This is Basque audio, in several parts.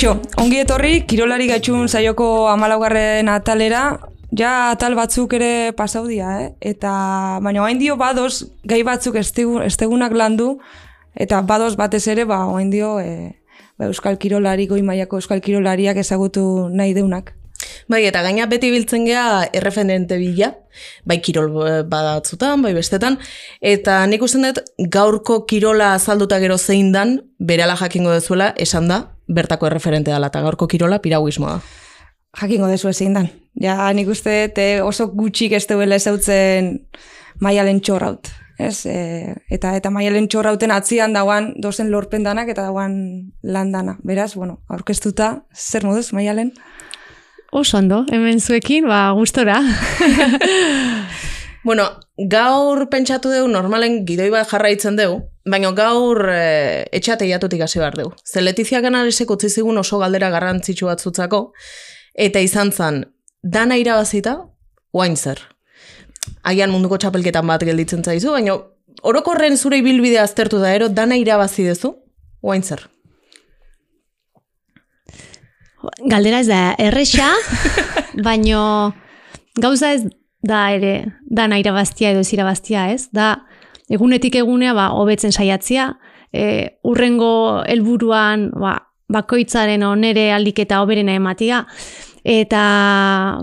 Kaixo, ongi etorri, kirolari gaitxun saioko amalaugarren atalera, ja atal batzuk ere pasaudia, eh? eta baina oain dio badoz gai batzuk estegunak landu, eta badoz batez ere, ba, oain dio e, ba, Euskal Kirolari, goi maiako Euskal Kirolariak ezagutu nahi deunak. Bai, eta gaina beti biltzen gea erreferente bila, bai kirol eh, badatzutan, bai bestetan, eta nik usten dut gaurko kirola azalduta gero zein dan, berala jakingo dezuela, esan da, bertako erreferente dela, eta gaurko kirola piraguismoa. Jakingo dezu zein dan. Ja, nik uste eh, oso gutxik ez duela ezautzen maialen txorraut. Ez, e, eta eta maialen txorrauten atzian dauan dozen lorpen danak eta dauan landana. Beraz, bueno, aurkeztuta, zer moduz, maialen? Oso ondo, hemen zuekin, ba, gustora. bueno, gaur pentsatu dugu, normalen gidoi bat jarraitzen dugu, baina gaur e, etxate jatutik hasi behar dugu. Ze Letizia Ganalesek utzi zigun oso galdera garrantzitsu bat zutzako, eta izan zen, dana irabazita, oain zer. Agian munduko txapelketan bat gelditzen zaizu, baina orokorren zure ibilbidea aztertu da ero, dana irabazi duzu, oain zer. Galdera ez da erresa, baino gauza ez da ere dana irabaztia edo ez irabaztia ez, da egunetik egunea ba, hobetzen saiatzia, e, urrengo helburuan ba, bakoitzaren onere aldiketa oberena ematia, eta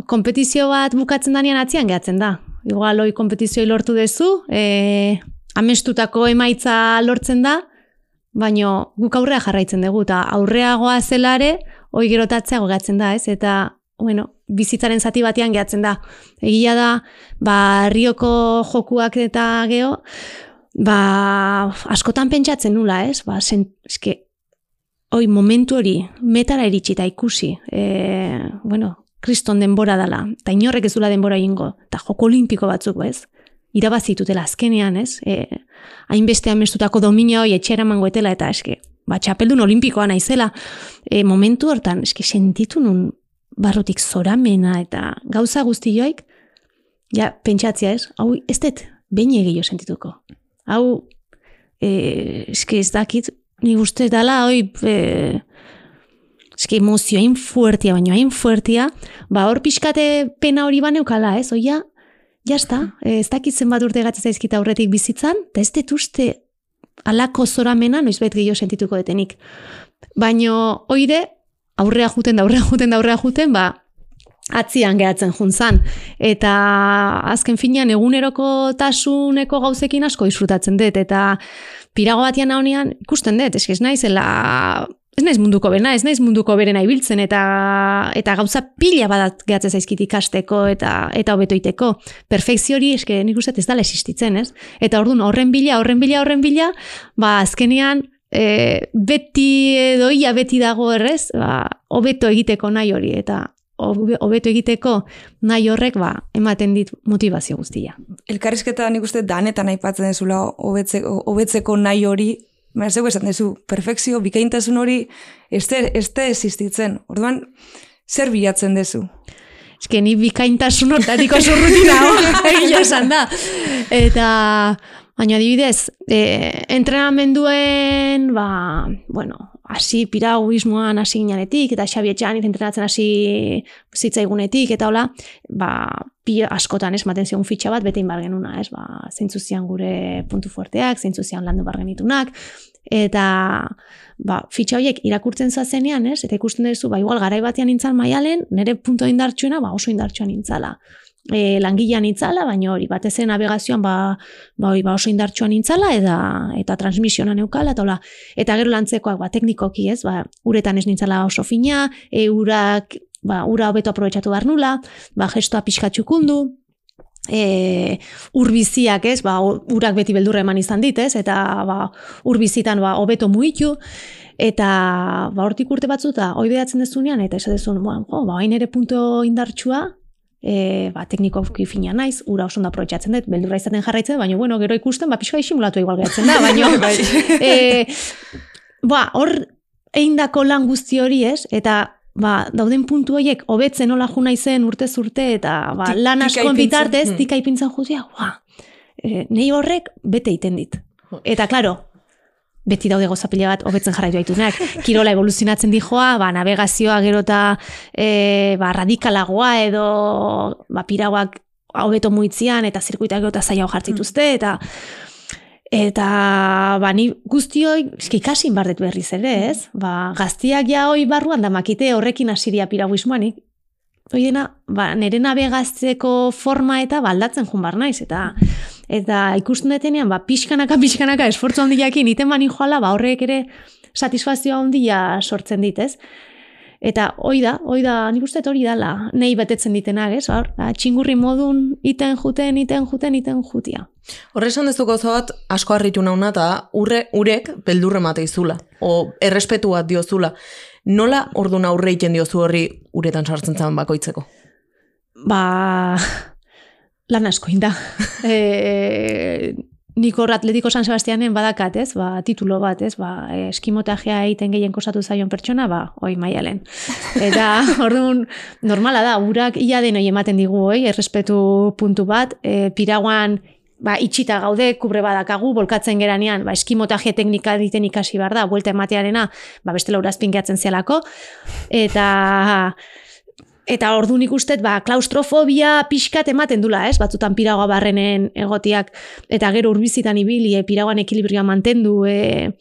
kompetizio bat bukatzen danean atzian gehatzen da. Igual hoi kompetizioi lortu dezu, e, amestutako emaitza lortzen da, baino guk aurrea jarraitzen dugu, eta aurreagoa zelare, hoi gerotatzea gogatzen da, ez? Eta, bueno, bizitzaren zati batean gehatzen da. Egia da, ba, rioko jokuak eta geho, ba, askotan pentsatzen nula, ez? Ba, sen, eske, hoi, momentu hori, metara iritsi eta ikusi, e, bueno, kriston denbora dela, eta inorrek ez dula denbora ingo, eta joko olimpiko batzuk, ez? Irabazitutela azkenean, ez? E, hainbeste amestutako domina hoi etxera mangoetela, eta eske, ba, txapeldun olimpikoa naizela, e, momentu hortan, eski sentitu nun barrutik zoramena eta gauza guzti joik, ja, pentsatzia ez, hau ez dut, behin egio sentituko. Hau, e, eski ez dakit, ni uste dala, hoi, e, eski emozio hain fuertia, baina hain fuertia, ba, hor pixkate pena hori baneukala, ez, oia, jazta, ez dakit zenbat urte gatzea zaizkita aurretik bizitzan, eta ez dut uste alako zoramena noizbait gehiago sentituko detenik. Baino oire, aurrea juten da aurrea juten da aurrea juten, ba, atzian gehatzen juntzan. Eta azken finean eguneroko tasuneko gauzekin asko disfrutatzen dut. Eta pirago batian haunean ikusten dut, eskiz naizela ez naiz munduko bena, ez naiz munduko berena ibiltzen eta eta gauza pila badat gehatzen zaizkit ikasteko eta eta hobetoiteko. Perfekzio hori eske nik uste ez dala existitzen, ez? Eta ordun horren bila, horren bila, horren bila, ba azkenean e, beti edo ia beti dago errez, ba hobeto egiteko nahi hori eta hobeto egiteko nahi horrek ba ematen dit motivazio guztia. Elkarrizketa nik uste danetan aipatzen dezula hobetzeko hobetzeko nahi hori Baina zego esan dezu, perfekzio, bikaintasun hori, ez da existitzen. Orduan, zer bilatzen dezu? Ez ni bikaintasun hortatik oso rutina, egia esan da. Eta, baina adibidez, e, entrenamenduen, ba, bueno, hasi piraguismoan hasi ginanetik, eta xabi etxean entrenatzen hasi zitzaigunetik, eta hola, ba, pi askotan ez, maten zion fitxa bat, bete inbar genuna, ez, ba, zeintzu zian gure puntu fuerteak, zeintzu zian landu bar genitunak, eta ba, fitxa horiek irakurtzen zazenean, ez, eta ikusten duzu, ba, igual, garai batean nintzal maialen, nire punto indartsuena, ba, oso indartsuan nintzala e, langilean itzala, baina hori, batez ere navegazioan ba, ba, ba oso indartsuan intzala, eta, eta transmisiona neukala, eta, hola, eta gero lantzekoak ba, teknikoki ez, ba, uretan ez nintzala oso fina, e, urak, ba, ura hobeto aprobetsatu behar nula, ba, gestoa pixkatxukundu, e, urbiziak ez, ba, urak beti beldurra eman izan dit, ez, eta ba, urbizitan ba, hobeto muitu, eta ba, hortik urte batzuta, hoi behatzen dezunean, eta esadezun, ba, ba, hain ere punto indartsua, e, ba, teknikoki fina naiz, ura oso da proetxatzen dut, beldurra izaten jarraitzen, baina bueno, gero ikusten, ba, pixka isimulatu igual gehatzen da, baina bai. e, ba, hor eindako lan guzti hori ez, eta ba, dauden puntu horiek hobetzen nola juna izen urte zurte, eta ba, lan askon bitartez, hmm. tika ipintzen juzia, ba, e, nei horrek bete iten dit. Eta, klaro, beti daude gozapila bat hobetzen jarraitu aitunak. Kirola evoluzionatzen dijoa, ba, navegazioa gero eta e, ba, radikalagoa edo ba, pirauak hobeto muitzian eta zirkuitak gero eta zaila jartzituzte eta Eta ba, ni guztioi eski ikasi bardet berriz ere, ez? Ba, gaztiak ja hoi barruan da makite horrekin hasiria piraguismoanik. Oiena, ba, nire nabegazteko forma eta baldatzen jun bar naiz, eta eta ikusten detenean, ba, pixkanaka, pixkanaka, esfortzu handiakin, iten bani joala, ba, horrek ere satisfazioa handia sortzen dit, ez? Eta hoi da, hoi da, nik uste hori dala, nahi betetzen ditenak, ez? Hor, ba, txingurri modun, iten juten, iten juten, iten jutia. Horre esan dezuko bat, asko harritu nauna, eta urre, urek beldurre mate izula, o errespetu bat diozula. Nola ordu aurre iten diozu horri uretan sartzen zan bakoitzeko? Ba, lan asko inda. e, nik hor atletiko San Sebastianen badakat, ez? Ba, titulo bat, ez? Ba, eskimotajea egiten gehien kosatu zaion pertsona, ba, oi maialen. Eta, orduan, normala da, urak ia denoi ematen digu, oi, errespetu puntu bat, e, piraguan ba, itxita gaude, kubre badakagu, bolkatzen geranean, ba, eskimotaje teknika diten ikasi behar da, buelta ematearena, ba, beste laurazpin gehatzen zialako, eta eta ordu nik ba, klaustrofobia pixkat ematen dula, ez, batzutan piragoa barrenen egotiak, eta gero urbizitan ibili, e, piragoan ekilibrioa mantendu, e,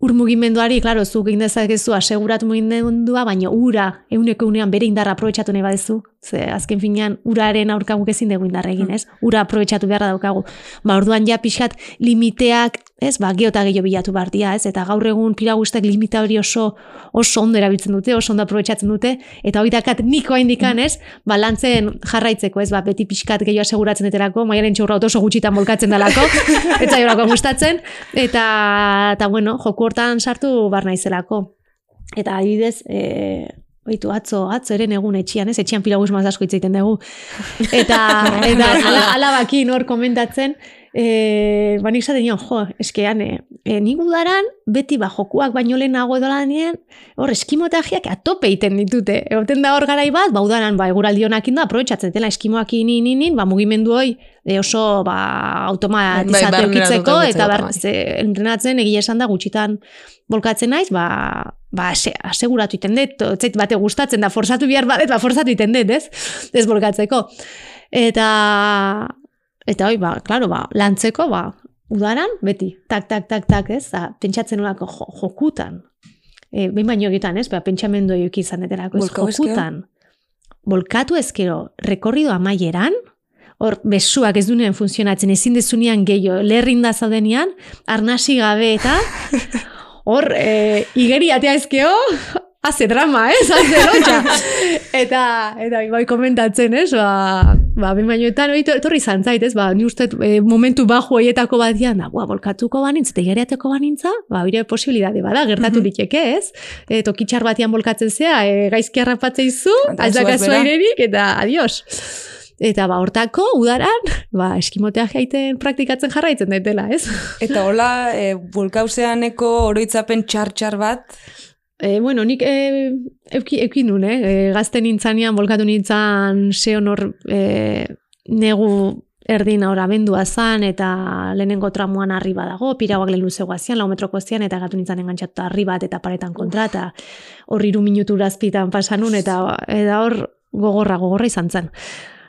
ur mugimenduari, klaro, zu egin dezakezu aseguratu mugimendua, baina ura, euneko unean bere indarra aprobetsatu nahi badezu, ze azken finean uraren aurkagu ezin dugu indarra egin, ez? Ura aprobetsatu beharra daukagu. Ba, orduan ja pixat limiteak ez, ba, geota gehiago bilatu bardia, ez, eta gaur egun piragustek limita hori oso, oso ondo erabiltzen dute, oso ondo aprobetsatzen dute, eta hori dakat niko indikan, ez, ba, lantzen jarraitzeko, ez, ba, beti pixkat gehiago aseguratzen deterako, maialen txurra oso gutxitan molkatzen dalako, eta jorako gustatzen, eta, eta, bueno, joku hortan sartu barna izelako. Eta, adibidez, e, Oitu, atzo, atzo eren egun etxian, ez? Etxian pilagusmaz asko hitz egiten dugu. Eta, eta ala, alabakin hor komentatzen, e, ba nik zaten jo, eskean, e, e, nik udaran, beti ba jokuak baino lehenago edo lanien, hor eskimotagiak atope iten ditute. Egoten da hor garai bat, ba udaran, ba eguraldi honakin da, aprobetsatzen dela eskimoak inin, inin, ba mugimendu hoi, e, oso ba automatizatu bai, eukitzeko, eta bar, ze, entrenatzen egia esan da gutxitan bolkatzen naiz, ba, ba ase, aseguratu iten dut, zait bate gustatzen da, forzatu bihar badet, ba forzatu iten dut, ez? Ez bolkatzeko. Eta, Eta hoi, ba, klaro, ba, lantzeko, ba, udaran, beti, tak, tak, tak, tak, ez, da, pentsatzen olako jokutan. E, behin baino egiten, ez, ba, pentsamendu egin izan eterako, ez, jokutan. Bolkatu ezkero, rekorrido amaieran, hor, besuak ez dunean funtzionatzen, ezin dezunean gehiago, lerrinda zaudenean, arnasi gabe eta, hor, e, igeri atea ezkeo, haze drama, ez, haze lotxa. eta, eta, bai, komentatzen, ez, ba, ba, ben bainoetan, oi, torri zantzait, ez, ba, ni uste, e, momentu bajo horietako bat dian, da, ba, bolkatuko banintz, eta igeriateko banintza, ba, oire posibilidade bada, gertatu mm -hmm. ez, e, tokitxar batian bolkatzen zea, e, gaizki harrapatzei zu, azakazu airerik, eta adios. Eta ba, hortako, udaran, ba, eskimotea jaiten praktikatzen jarraitzen daitela, ez? Eta hola, e, volkauzeaneko oroitzapen txar-txar bat, E, bueno, nik e, euki, euki nun, eh? E, gazten nintzanean, bolkatu nintzan, ze honor e, negu erdina ora bendua zan, eta lehenengo tramuan arriba dago, pirauak lehen luzego azian, lau metroko azian, eta gatu nintzen engantzatu arribat eta paretan kontra, eta hor iru minutu razpitan pasanun, eta, eta hor gogorra, gogorra izan zen.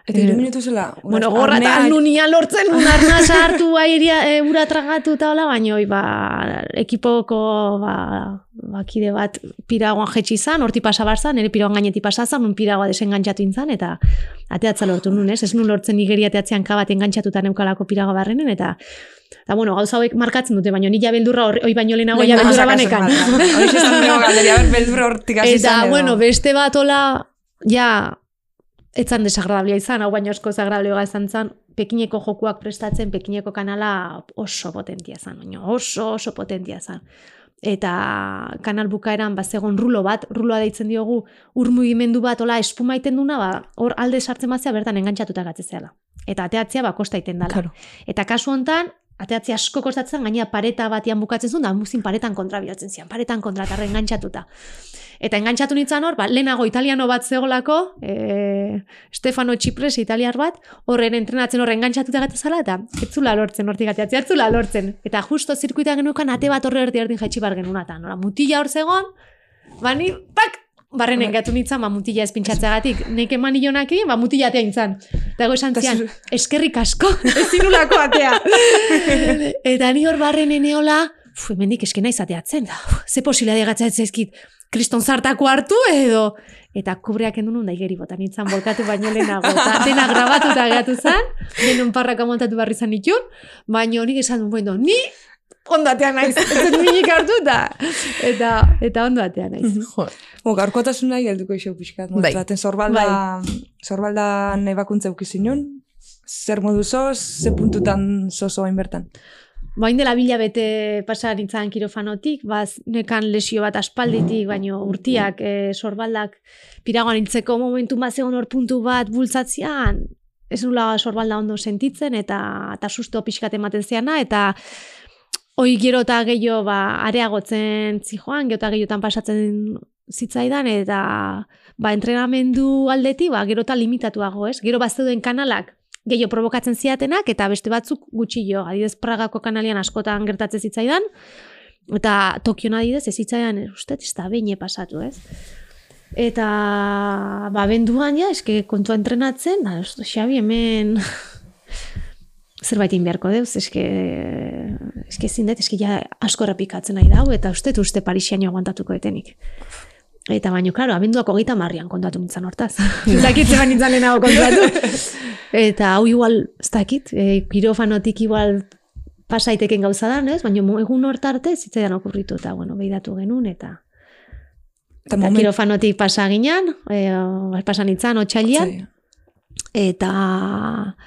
Eta iru minutu zela? Bueno, gorra eta nunia lortzen, arna sartu airia, e, ura tragatu eta hola, baina ba, ekipoko ba, bakide bat piragoan jetxi zan, horti pasa barzan, ere piragoan gaineti pasa zan, un piragoa desengantzatu intzan, eta ateatza lortu nun, ez? Ez nun lortzen nigeria ateatzean kabat engantzatuta neukalako pirago barrenen, eta Eta bueno, gauza hauek markatzen dute, baina nila beldurra hori baino lehenago ja beldurra banekan. Eta, bueno, beste bat hola, ja, etzan desagradablia izan, hau baino esko desagradablea izan zen, pekineko jokuak prestatzen, pekineko kanala oso potentia zen, baino oso oso potentia zen. Eta kanal bukaeran bazegon rulo bat, ruloa deitzen diogu, ur mugimendu bat, ola, espumaiten duna, ba, alde sartzen bazea bertan engantzatuta gatzezeala. Eta ateatzea ba kosta iten dala. Eta kasu hontan ateatzi asko kostatzen, gaina pareta batian bukatzen zuen, da muzin paretan kontra bilatzen zian, paretan kontra, eta engantzatuta. Eta engantzatu nintzen hor, ba, lehenago italiano bat zegolako, e, Stefano Txipres, italiar bat, horren entrenatzen horren engantzatuta gata eta etzula lortzen hortik ateatzi, etzula lortzen. Eta justo zirkuita genukan ate bat horre erdi erdin jaitsi bar genuen, eta nora, mutila hor zegoen, bani, pak, barren engatu nintzen, ba, mutila ez pintxatzeagatik, neik eman ionak egin, ba, mutila atea nintzen. Eta ego esan zian, eskerrik asko, ez zirulako atea. eta ni hor barren eneola, Fu, hemendik eskena izateatzen da. Ze posibilidade gatzea zaizkit kriston zartako hartu edo eta kubreak endu nun daigeri bota nintzen bolkatu baino lehenago. Eta dena grabatuta gehatu zen, denon parraka montatu barri zan itun, baino nik esan duen, bueno, ni ondatean naiz, ez dut minik hartu eta, eta, eta ondatean naiz. Jo. Bo, gaurkotasuna helduko iso pixkat. Bai. Baten zorbalda, zorbalda nebakuntza ukizinun, zer modu zoz, ze puntutan zozo hain bertan. Bain dela bila bete pasa nintzen kirofanotik, baz nekan lesio bat aspalditik, baino urtiak, e, sorbaldak piragoan nintzeko momentu bat zegoen hor puntu bat bultzatzean, ez nula sorbalda ondo sentitzen, eta, eta susto pixkat ematen ziana, eta hoi gero eta gehiago ba, areagotzen zijoan, gero eta gehiotan pasatzen zitzaidan, eta ba, entrenamendu aldeti, ba, gero eta limitatuago, ez? Gero bat zeuden kanalak, gehiago provokatzen ziatenak, eta beste batzuk gutxi jo. Adidez, Pragako kanalian askotan gertatzen zitzaidan, eta Tokion adidez, ez zitzaidan, uste, ez da behin pasatu, ez? Eta, ba, benduan, ja, eske kontua entrenatzen, da, uste, Xabi, hemen zerbait egin beharko deuz, eske, eske zindet, eske ja asko errepikatzen nahi dau, eta uste, uste Parisiaino aguantatuko etenik. Eta baino, klaro, abenduak hogeita marrian kontatu nintzen hortaz. Ez dakit zeban nintzen lehenago kontatu. Eta hau igual, ez dakit, e, kirofanotik igual pasaiteken gauza da, ez? Baina egun hortarte zitzaidan okurritu eta, bueno, behidatu genuen, eta... Eta Eta moment- kirofanotik pasa ginen, e, pasa nintzen, otxailian. Eta...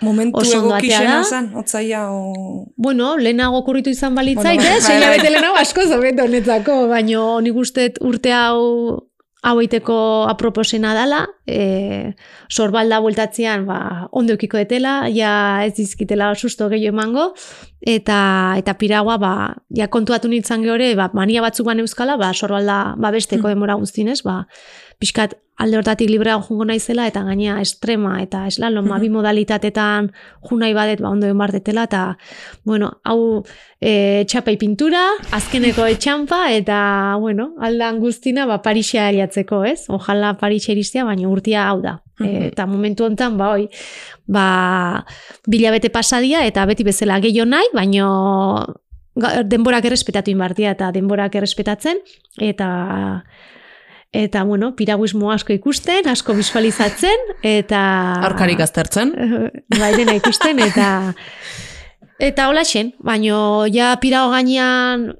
Momentu egokixena zan, otzaia o... Bueno, lehenago okurritu izan balitzait, Bueno, eh? bai, bai. bete lehenago asko zobeto honetzako, baino nik uste urte hau hau eiteko aproposena dala, e, sorbalda bueltatzean ba, ondo eukiko detela, ja ez dizkitela susto gehiago emango, eta eta piragua ba, ja kontuatu nintzen gehore, ba, mania batzuk ban euskala, ba, sorbalda ba, besteko demora guztinez, ba, pixkat alde hortatik librea jungo naizela, eta gaina estrema eta eslalom, ba, bi modalitatetan junai badet, ba, ondo egon detela, eta, bueno, hau e, txapei pintura, azkeneko etxampa, eta, bueno, aldan guztina, ba, Parixea aliatzeko, ez? Ojala Parixe iristea, baina urtia hau da. E, eta momentu hontan, ba, oi, ba, bilabete pasadia, eta beti bezala gehiago nahi, baino denborak errespetatu inbartia, eta denborak errespetatzen, eta eta bueno, piraguismo asko ikusten, asko visualizatzen, eta... Aurkarik aztertzen. bai dena ikusten, eta eta hola xen, baino ja pirago gainean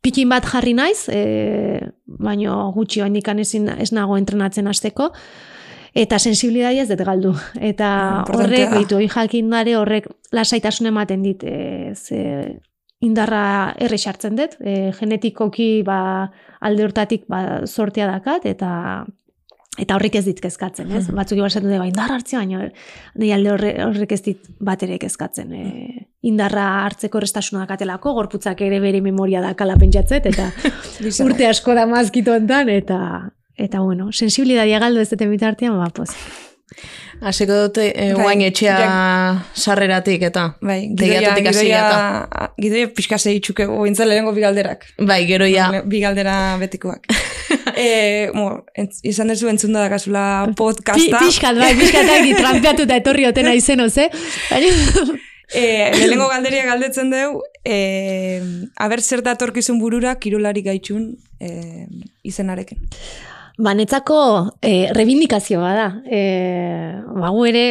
pikin bat jarri naiz, e, baino gutxi oindikan ezin ez nago entrenatzen hasteko eta sensibilitatea ez dut galdu. Eta Importantea horrek, da. bitu, hori jakindare horrek lasaitasun ematen dit, e, ze indarra erre sartzen dut, e, genetikoki ba, alde hortatik ba, sortea dakat, eta eta horrek ez dit kezkatzen, ez? Batzuk igual esaten dute, ba, indarra hartzea, baina nahi alde horre, horrek ez dit bat ere kezkatzen. E, indarra hartzeko errestasuna dakatelako, gorputzak ere bere memoria dakala pentsatzet, eta urte asko da mazkito hontan, eta eta bueno, sensibilitatea galdu ez duten bitartean, ba, pues. Hasiko dute e, Bai, guain etxea ja- sarreratik eta Bai, gidoia, tegiatutik hasi gidoia, eta. gidoia pixka zeitzuke, ointza lehenengo bigalderak. Bai, gero ja. Bigaldera betikoak. e, mo, entz, izan dezu entzun da dakazula Pi, podcasta. pixkat, bai, pixkat agi trampeatu eta etorri otena izenoz, eh? Baina, E, lehenengo galderia galdetzen deu, e, aber zer datorkizun burura kirolari gaitxun e, izenarekin. Ba, netzako e, rebindikazioa da. E, ba, gu ere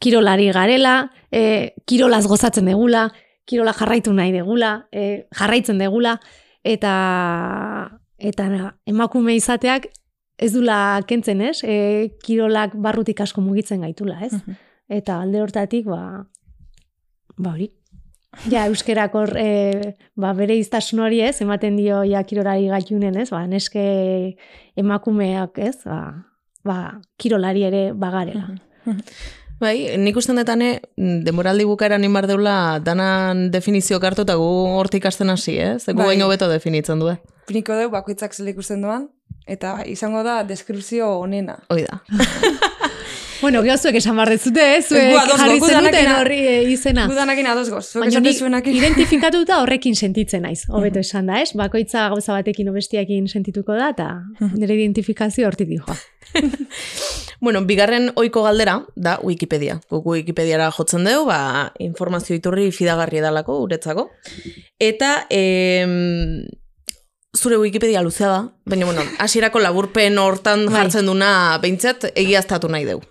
kirolari garela, e, kirolaz gozatzen degula, kirola jarraitu nahi degula, e, jarraitzen degula, eta eta emakume izateak ez dula kentzen, ez? E, kirolak barrutik asko mugitzen gaitula, ez? Eta alde hortatik, ba, ba hori. Ja, euskerak hor, e, ba, bere iztasun hori ez, ematen dio ja kirolari gaitunen, ez? Ba, neske emakumeak, ez? Ba, ba kirolari ere bagarela. Bai, nik usten detane, demoraldi bukaeran inbar deula danan definizio kartu eta gu hortik hasten hasi, eh? Ze gu Bai. baino beto definitzen du, eh? Piniko dugu bakoitzak zela ikusten duan, eta izango da deskripzio onena. Hoi da. Bueno, gero zuek esan behar dezute, eh? Zuek jarri zenuten danakin- horri eh, izena. Gudanakin ados goz, Baina ni identifikatuta horrekin sentitzen naiz, hobeto esan da, ez? Bakoitza gauza batekin obestiakin sentituko da, eta nire identifikazio hortik dihoa. Bueno, bigarren oiko galdera da Wikipedia. Guk Wikipediara jotzen dugu, ba, informazio iturri fidagarri edalako, uretzako. Eta, em, zure Wikipedia luzea da, baina, bueno, hasierako laburpen hortan Bai. jartzen duna behintzat egiaztatu nahi dugu.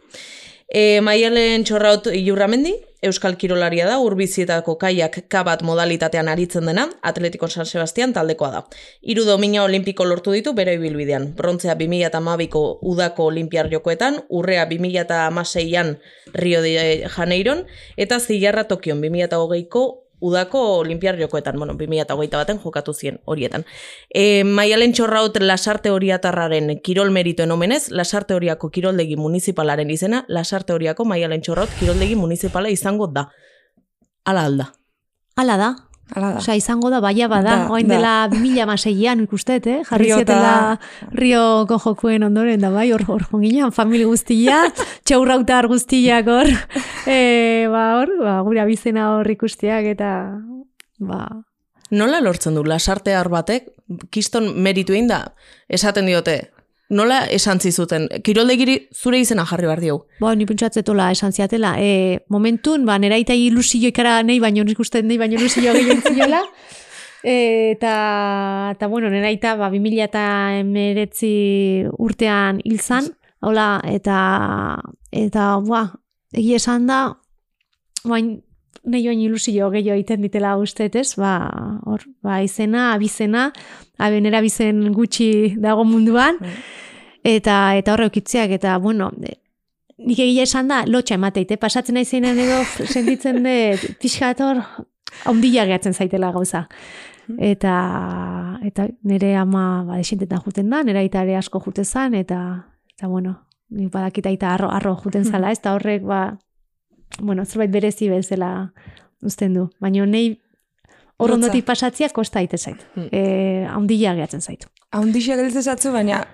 E, Maialen txorraut Ilurramendi, Euskal Kirolaria da, urbizietako kaiak kabat modalitatean aritzen dena, Atletiko San Sebastian taldekoa da. Hiru domina olimpiko lortu ditu bere ibilbidean. Brontzea 2012ko udako olimpiar jokoetan, urrea 2016an Rio de Janeiron, eta zilarra Tokion 2020ko udako olimpiar jokoetan, bueno, 2008 baten jokatu zien horietan. E, Maialen txorraut lasarte horiatarraren kirol meritoen omenez, lasarte horiako kiroldegi municipalaren izena, lasarte horiako Maialen txorraut kiroldegi municipala izango da. Ala alda. Hala da, Hala da. Osea, izango da, baia bada, Da, oain dela 2006an ikustet, eh? Jarri Rio zietela Rioko jokuen ondoren, da bai, hor hor jonginan, famili guztia, txaurrautar guztiak hor, e, ba, hor, ba, gure abizena hor ikustiak, eta, ba, Nola lortzen du lasarte batek, kiston meritu da, esaten diote, nola esan zizuten, kiroldegiri zure izena jarri behar diogu. Ba, ni pentsatzetola esan ziatela. E, momentun, ba, nera eta ilusio ikara nahi baino, nik uste nahi baino ilusio gehien ziola. E, eta, eta, bueno, nera eta ba, 2000 eta emeretzi urtean hil zan, hola, eta, eta, ba, egia esan da, bain, nahi baino ilusio gehiago egiten ditela uste, ez? Ba, hor, ba, izena, abizena, abenera bizen gutxi dago munduan, eta eta horre okitzeak, eta bueno, e, nik egia esan da, lotxa emateite, pasatzen nahi zeinen edo sentitzen dut, pixkat hor, haundila gehatzen zaitela gauza. Eta, eta nire ama ba, desintetan juten da, nire aita asko jute zan, eta, eta bueno, nik badakita aita arro, arro juten zala, ez, eta horrek, ba, bueno, zerbait berezi bezala uzten du. Baina nei hor ondotik pasatzia kosta aite zait. Hmm. E, haundila gehatzen zaitu. Haundixia gelditzen zatzu, baina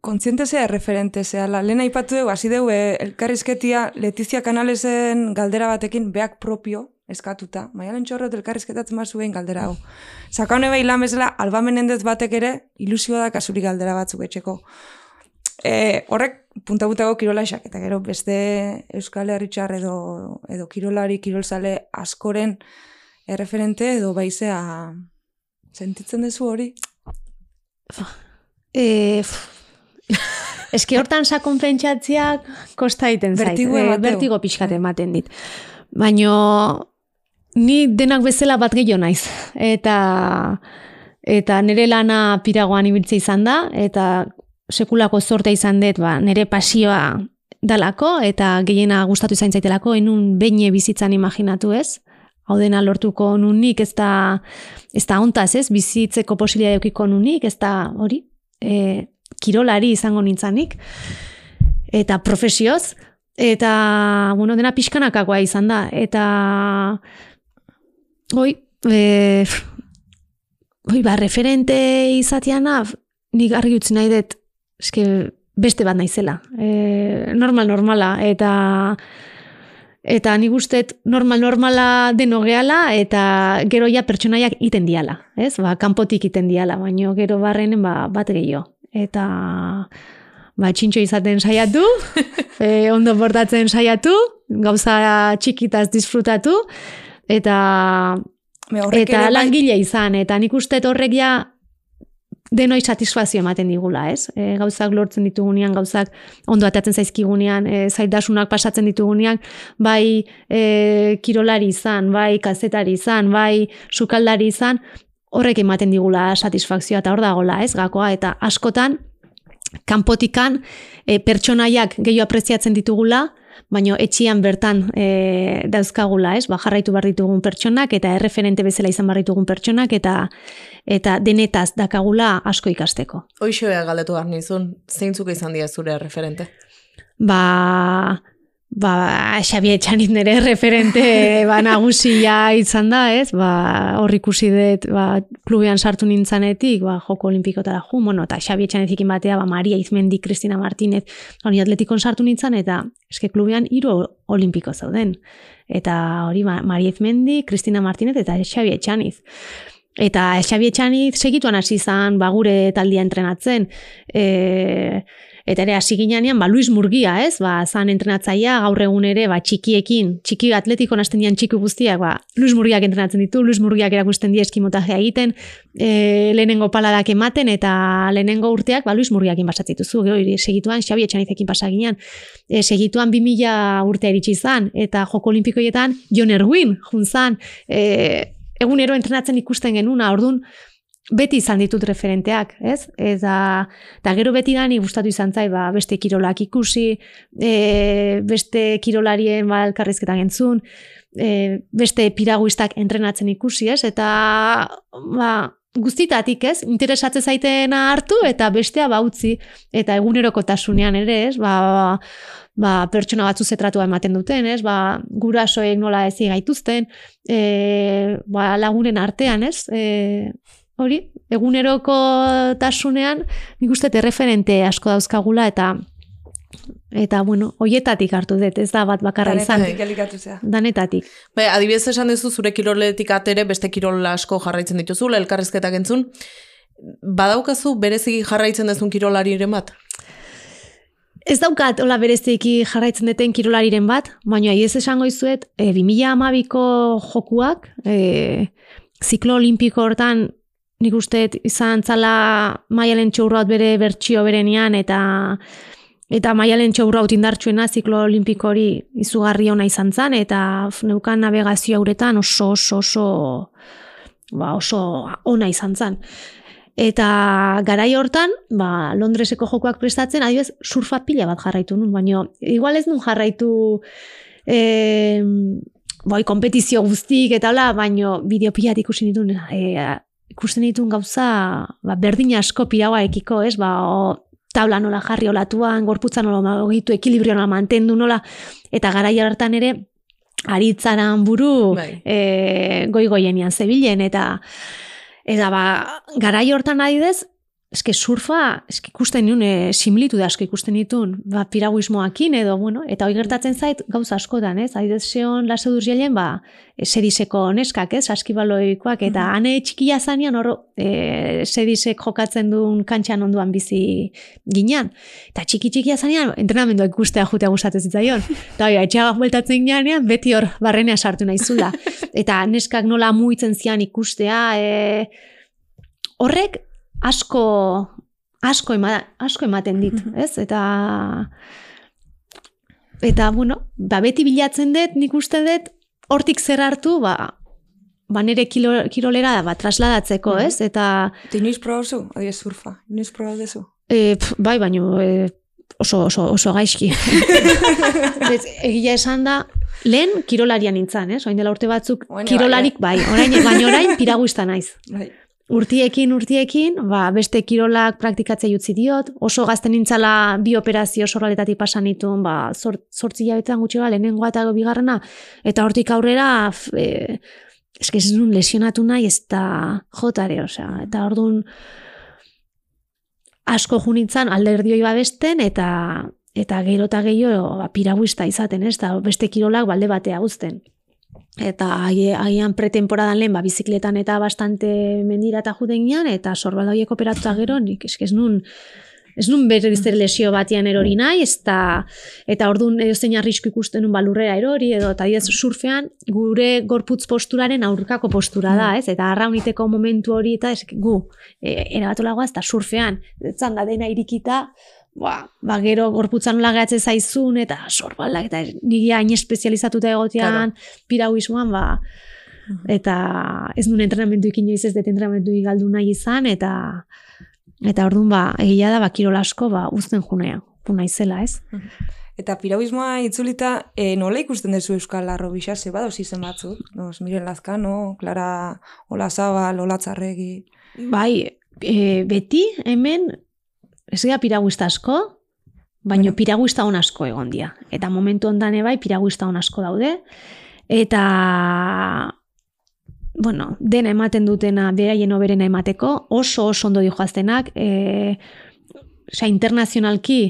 kontziente zea, referente zea. La, lehen aipatu dugu, hasi dugu, eh, elkarrizketia Letizia Kanalesen galdera batekin beak propio eskatuta. Maialen txorrot elkarrizketatzen bat zuen galdera hau. Sakaune bai lan bezala, albamenendez batek ere, ilusioa da kasuri galdera batzuk etxeko. E, horrek punta-puntako kirolaxak, eta gero beste Euskal Herritxar edo, edo kirolari, kirolzale askoren erreferente edo baizea sentitzen duzu hori? E, Eske hortan sakon pentsatziak kosta egiten zait. Bertigo E, bertigo pixkat ematen dit. Baino ni denak bezala bat gehiago naiz. Eta eta nire lana piragoan ibiltze izan da, eta sekulako zortea izan dut, ba, nire pasioa dalako, eta gehiena gustatu izan zaitelako, enun beine bizitzan imaginatu ez. Hau dena lortuko nunik, ez da, ez da ontaz, ez? Bizitzeko posibilitatea eukiko nunik, ez da hori, e, kirolari izango nintzanik, eta profesioz, eta, bueno, dena pixkanakakoa izan da, eta, hoi, e, hoi, ba, referente izatiana, nik argi utzi nahi dut, eske, beste bat naizela, e, normal, normala, eta, Eta nik ustet normal normala deno gehala eta gero ja pertsonaiak iten diala, ez? Ba, kanpotik iten diala, baino gero barrenen ba, bat gehiago. Eta ba, txintxo izaten saiatu, e, ondo portatzen saiatu, gauza txikitaz disfrutatu, eta Me eta bai- langile izan, eta nik uste horrek ja denoi satisfazio ematen digula, ez? E, gauzak lortzen ditugunean, gauzak ondo atatzen zaizkigunean, e, zaitasunak pasatzen ditugunean, bai e, kirolari izan, bai kazetari izan, bai sukaldari izan, horrek ematen digula satisfazioa eta hor dagola, ez? Gakoa eta askotan kanpotikan e, pertsonaiak gehiago apreziatzen ditugula, baino etxian bertan e, dauzkagula, ez? Ba, jarraitu behar ditugun pertsonak eta erreferente bezala izan behar ditugun pertsonak eta eta denetaz dakagula asko ikasteko. Hoixo galdetu behar nizun, zeintzuk izan dira zure referente? Ba, ba, Xabi Etxanit nire referente ba, nagusia izan da, ez? Ba, hor ikusi dut, ba, klubean sartu nintzanetik, ba, joko olimpikotara ju, bueno, eta Xabi Etxanetikin batea, ba, Maria Izmendi, Kristina Martinez, hori atletikon sartu nintzen, eta eske klubean hiru olimpiko zauden. Eta hori, ba, Maria Izmendi, Kristina Martinez, eta Xabi Etxaniz. Eta Xabi Etxaniz segituan hasi izan, ba, gure taldia entrenatzen. E, Eta ere hasi ginean, ba, Luis Murgia, ez? Ba, zan entrenatzaia, gaur egun ere, ba, txikiekin, txiki atletiko nasten dian txiki guztiak, ba, Luis Murgiak entrenatzen ditu, Luis Murgiak erakusten die eskimotajea egiten, e, lehenengo paladak ematen, eta lehenengo urteak, ba, Luis Murgiakin basatzituzu, gero, segituan, Xabi Etxanizekin pasaginean, e, segituan 2000 urte eritsi izan, eta joko olimpikoietan, Jon Erwin, junzan, e, egunero entrenatzen ikusten genuna, ordun beti izan ditut referenteak, ez? Eta, eta gero beti dani gustatu izan zai, ba, beste kirolak ikusi, e, beste kirolarien ba, elkarrizketan entzun, e, beste piraguistak entrenatzen ikusi, ez? Eta ba, guztitatik, ez? Interesatze zaitena hartu eta bestea bautzi. Eta egunerokotasunean ere, ez? Ba, ba, pertsona batzu zetratua ematen duten, ez? Ba, gurasoek nola ezi gaituzten, e, ba, lagunen artean, ez? E, hori, eguneroko tasunean, nik uste erreferente asko dauzkagula eta eta bueno, hoietatik hartu dut, ez da bat bakarra izan. Danetatik Danetatik. Bai, adibidez esan duzu zure kiroletik atere beste kirol asko jarraitzen dituzu, elkarrezketak entzun. Badaukazu bereziki jarraitzen duzun kirolariren bat? Ez daukat, hola bereziki jarraitzen duten kirolariren bat, baina ez esango izuet, e, 2012ko jokuak, e, ziklo olimpiko hortan nik uste izan zala maialen txaurraut bere bertsio berenian eta eta maialen txaurraut indartsuena ziklo olimpiko hori izugarri ona izan zan eta neukan navegazio hauretan oso oso oso ba, oso ona izan zan. Eta garai hortan, ba, Londreseko jokoak prestatzen, adibidez, surfa pila bat jarraitu nun, baina igual ez nun jarraitu e, bai, kompetizio guztik eta hola, baina bideo pila ikusi nituen e, ikusten ditun gauza ba, berdin asko piraua ekiko, ez? Ba, o, tabla nola jarri olatuan, gorputza nola ogitu, ekilibrio nola mantendu nola, eta garai hartan ere, aritzaran buru bai. e, goi-goienian zebilen, eta eta ba, garai hortan adidez, eske surfa, eske ikusten niun, e, similitu da asko ikusten ditun, ba, piraguismoakin edo, bueno, eta hoi gertatzen zait, gauza askotan, ez? Haidez seon lase jelen, ba, sediseko neskak, ez? Askibaloikoak, eta mm ane txikia zanean, hor, e, sedisek jokatzen duen kantxan onduan bizi ginean. Eta txiki txikia zanean, entrenamendua ikustea jutea gustatzen zitzaion. Eta hoi, etxeagak bueltatzen ginean, beti hor, barrenea sartu nahi zula. Eta neskak nola muitzen zian ikustea, e, horrek, asko asko, ema, asko ematen dit, mhm. ez? Eta eta bueno, ba beti bilatzen dut, nik uste dut hortik zer hartu, ba ba nere kilo, kirolera ba, trasladatzeko, mhm. ez? Eta... Eta inoiz probazu, adio surfa, inoiz probazu? E, bai, baino, e, oso, oso, oso gaizki. ez, egia esan da, lehen kirolarian nintzen, ez? Oain dela urte batzuk, bueno, kirolarik, bai, orain, baina orain piraguista naiz. Bai. Urtiekin, urtiekin, ba, beste kirolak praktikatzea jutzi diot, oso gazten nintzala bi operazio sorraletatik pasan ditun, ba, sortzi jabetan gutxi ba, lehenengoa eta bigarrena, eta hortik aurrera, e, eske ez nun lesionatu nahi, ez da jotare, osea, eta orduan asko junitzen alderdioi babesten, eta eta gero eta gehiago ba, piraguista izaten, ez da, beste kirolak balde batea guzten eta haian pretemporadan lehen ba, bizikletan eta bastante mendira eta juden eta sorbala horiek operatuta gero, nik eske ez nun, ez nun berriz lesio batian erori nahi, ez da, eta orduan edo zein arrisku ikusten nun balurrera erori, edo eta ez surfean gure gorputz posturaren aurkako postura da, ez? Eta arrauniteko momentu hori eta ez, gu, e, erabatolagoa ez da surfean, zan da dena irikita, ba, ba gero gorputzan nola gehatze zaizun, eta sorbalak, eta nire hain espezializatuta egotean, claro. pirauismoan, ba, eta ez nuen entrenamendu ikin joiz ez dut entrenamendu galdu nahi izan, eta eta orduan ba, egia da, ba, kirol asko, ba, uzten junea, puna izela, ez? Eta pirauismoa itzulita, e, nola ikusten duzu Euskal Larro bixase, bado izen batzuk? Nos, Miren Lazkano, Clara Olazabal, Olatzarregi... Bai, e, beti hemen ez gara piraguista asko, Baina piraguista hon asko egon dira. Eta momentu ondan ebai piraguista hon asko daude. Eta bueno, dena ematen dutena beraien oberena emateko, oso oso ondo dijoaztenak, e, osea, internazionalki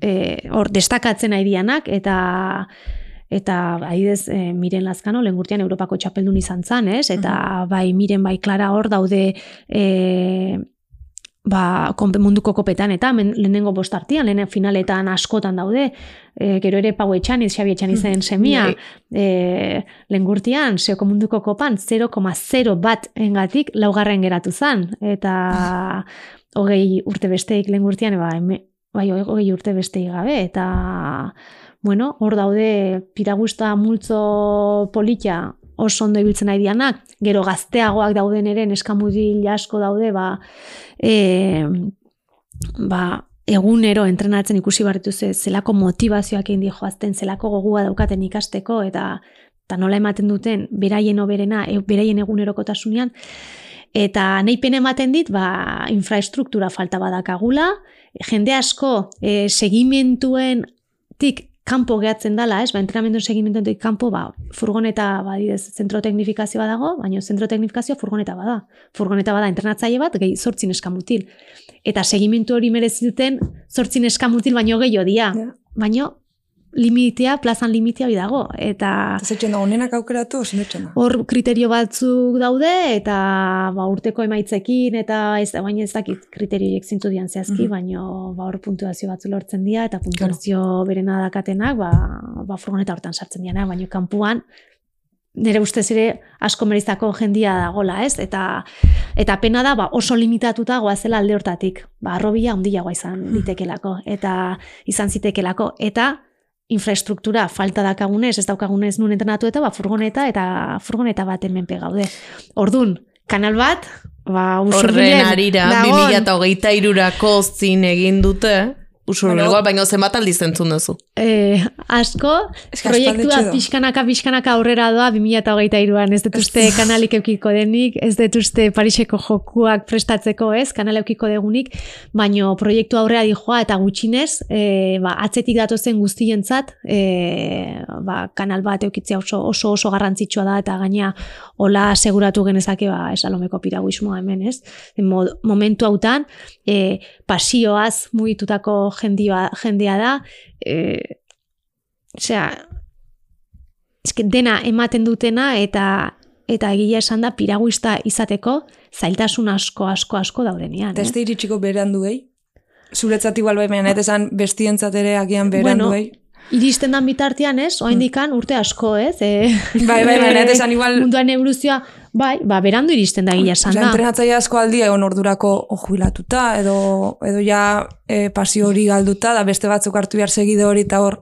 e, hor destakatzen nahi dianak, eta eta adidez e, miren lazkano, lehen Europako txapeldun izan zan, ez? Eta bai miren bai klara hor daude e, ba, munduko kopetan eta men, lehenengo bostartian, lehen finaletan askotan daude, e, gero ere Pau Etxaniz, Xabi Etxaniz zen semia, e, lehen gurtian, zeoko munduko kopan 0,0 bat engatik laugarren geratu zan, eta hogei urte besteik lehen gurtian, ba, eme, bai, hogei urte besteik gabe, eta bueno, hor daude piragusta multzo politia oso ondo ibiltzen nahi dianak, gero gazteagoak dauden ere, neskamudil asko daude, ba, e, ba, egunero entrenatzen ikusi barritu ze, zelako motivazioak egin joazten, zelako gogua daukaten ikasteko, eta, eta nola ematen duten, beraien oberena, e, beraien egunerokotasunean, eta nahi pene ematen dit, ba, infraestruktura falta badakagula, jende asko e, segimentuen tik kanpo gehatzen dala, ez, ba, entrenamendu segimentuetik kanpo, ba, furgoneta, ba, didez, zentro teknifikazioa dago, baina zentro teknifikazioa furgoneta bada. Furgoneta bada entrenatzaile bat, gehi sortzin eskamutil. Eta segimentu hori merezi duten sortzin eskamutil baino gehiago dia. Yeah. Baino, limitea, plazan limitea bi dago. Eta... Zetxen da, honenak aukeratu, Hor kriterio batzuk daude, eta ba, urteko emaitzekin, eta ez baina ez dakit kriterioiek zintzu dian zehazki, mm baina ba, hor puntuazio batzu lortzen dira, eta puntuazio claro. berena dakatenak, ba, ba, furgoneta hortan sartzen dira, baina kanpuan, nire ustez ere asko merizako jendia dagola, ez? Eta eta pena da ba, oso limitatuta goazela alde hortatik. Ba, arrobia ondilagoa izan litekelako eta izan zitekelako eta infrastruktura falta dakagunez, ez daukagunez nun entrenatu eta ba, furgoneta eta furgoneta bat hemen gaude. Ordun, kanal bat, ba, Horren arira, 2008 irurako zin egin dute, Bueno, baina zenbat aldiz entzun duzu? Eh, asko, proiektua pixkanaka, pixkanaka aurrera doa 2008 iruan, ez detuzte kanalik eukiko denik, ez detuzte Pariseko jokuak prestatzeko ez, kanal eukiko degunik, baina proiektu aurrera dijoa eta gutxinez, e, ba, atzetik datozen guztientzat, e, ba, kanal bat eukitzea oso, oso oso garrantzitsua da, eta gaina hola seguratu genezake ba, esalomeko piraguismoa hemen, ez? momentu hautan, e, pasioaz mugitutako jendia, jendia da, e, osea, eske dena ematen dutena eta eta egia esan da piraguista izateko zailtasun asko asko asko daudenean. Teste eh? iritsiko berandu gehi? Zuretzat igual bai, baina esan bestientzat ere agian berandu bueno, Iristen dan bitartean ez, oa indikan urte asko ez. E, bai, bai, bai, esan igual... Munduan evoluzioa, bai, ba, berandu iristen da gila esan da. Entrenatzaia asko aldi egon ordurako jubilatuta, edo, edo ja e, pasio hori galduta, da beste batzuk hartu behar segide hori eta hor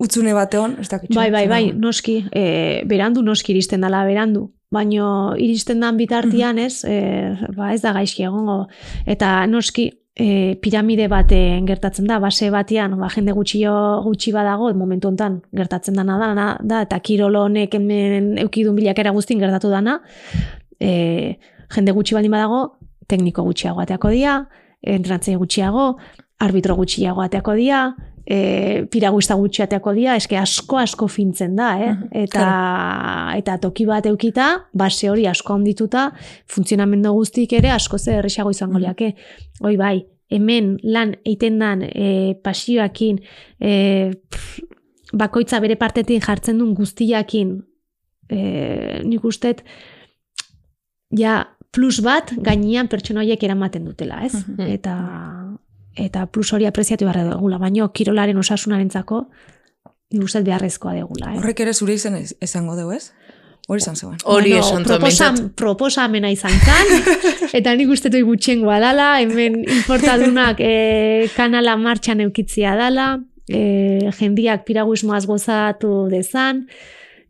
utzune batean, ez dakitxo. Bai, bai, bai, noski, e, berandu noski iristen dala berandu. Baino iristen dan bitartean ez, e, ba, ez da gaizki egongo. Eta noski, e, piramide baten gertatzen da, base batean, ba, jende gutxi gutxi badago, momentu hontan gertatzen dana da, da eta kirolo honek hemen eukidun bilakera guztin gertatu dana, e, jende gutxi baldin badago, tekniko gutxiago ateako dia, entrantzei gutxiago, arbitro gutxiago ateako dia, e, piraguista gutxiateako dira, eske asko asko fintzen da, eh? eta, eta toki bat eukita, base hori asko ondituta, funtzionamendu guztik ere asko ze erresago izango liake. Hoi bai, hemen lan eiten dan e, pasioakin, e, bakoitza bere partetik jartzen duen guztiakin, e, nik ustet, ja, plus bat gainean pertsonoiek eramaten dutela, ez? Eta eta plus hori apreziatu behar dugula, baino kirolaren osasunarentzako uste beharrezkoa degula. Eh? Horrek ere zure izan esango dugu, ez? Hori izan zegoen. Hori bueno, esan proposam, Proposamena izan zan, eta nik uste du gutxengoa dala, hemen importadunak e, kanala martxan eukitzia dala, e, jendiak piraguismoaz gozatu dezan,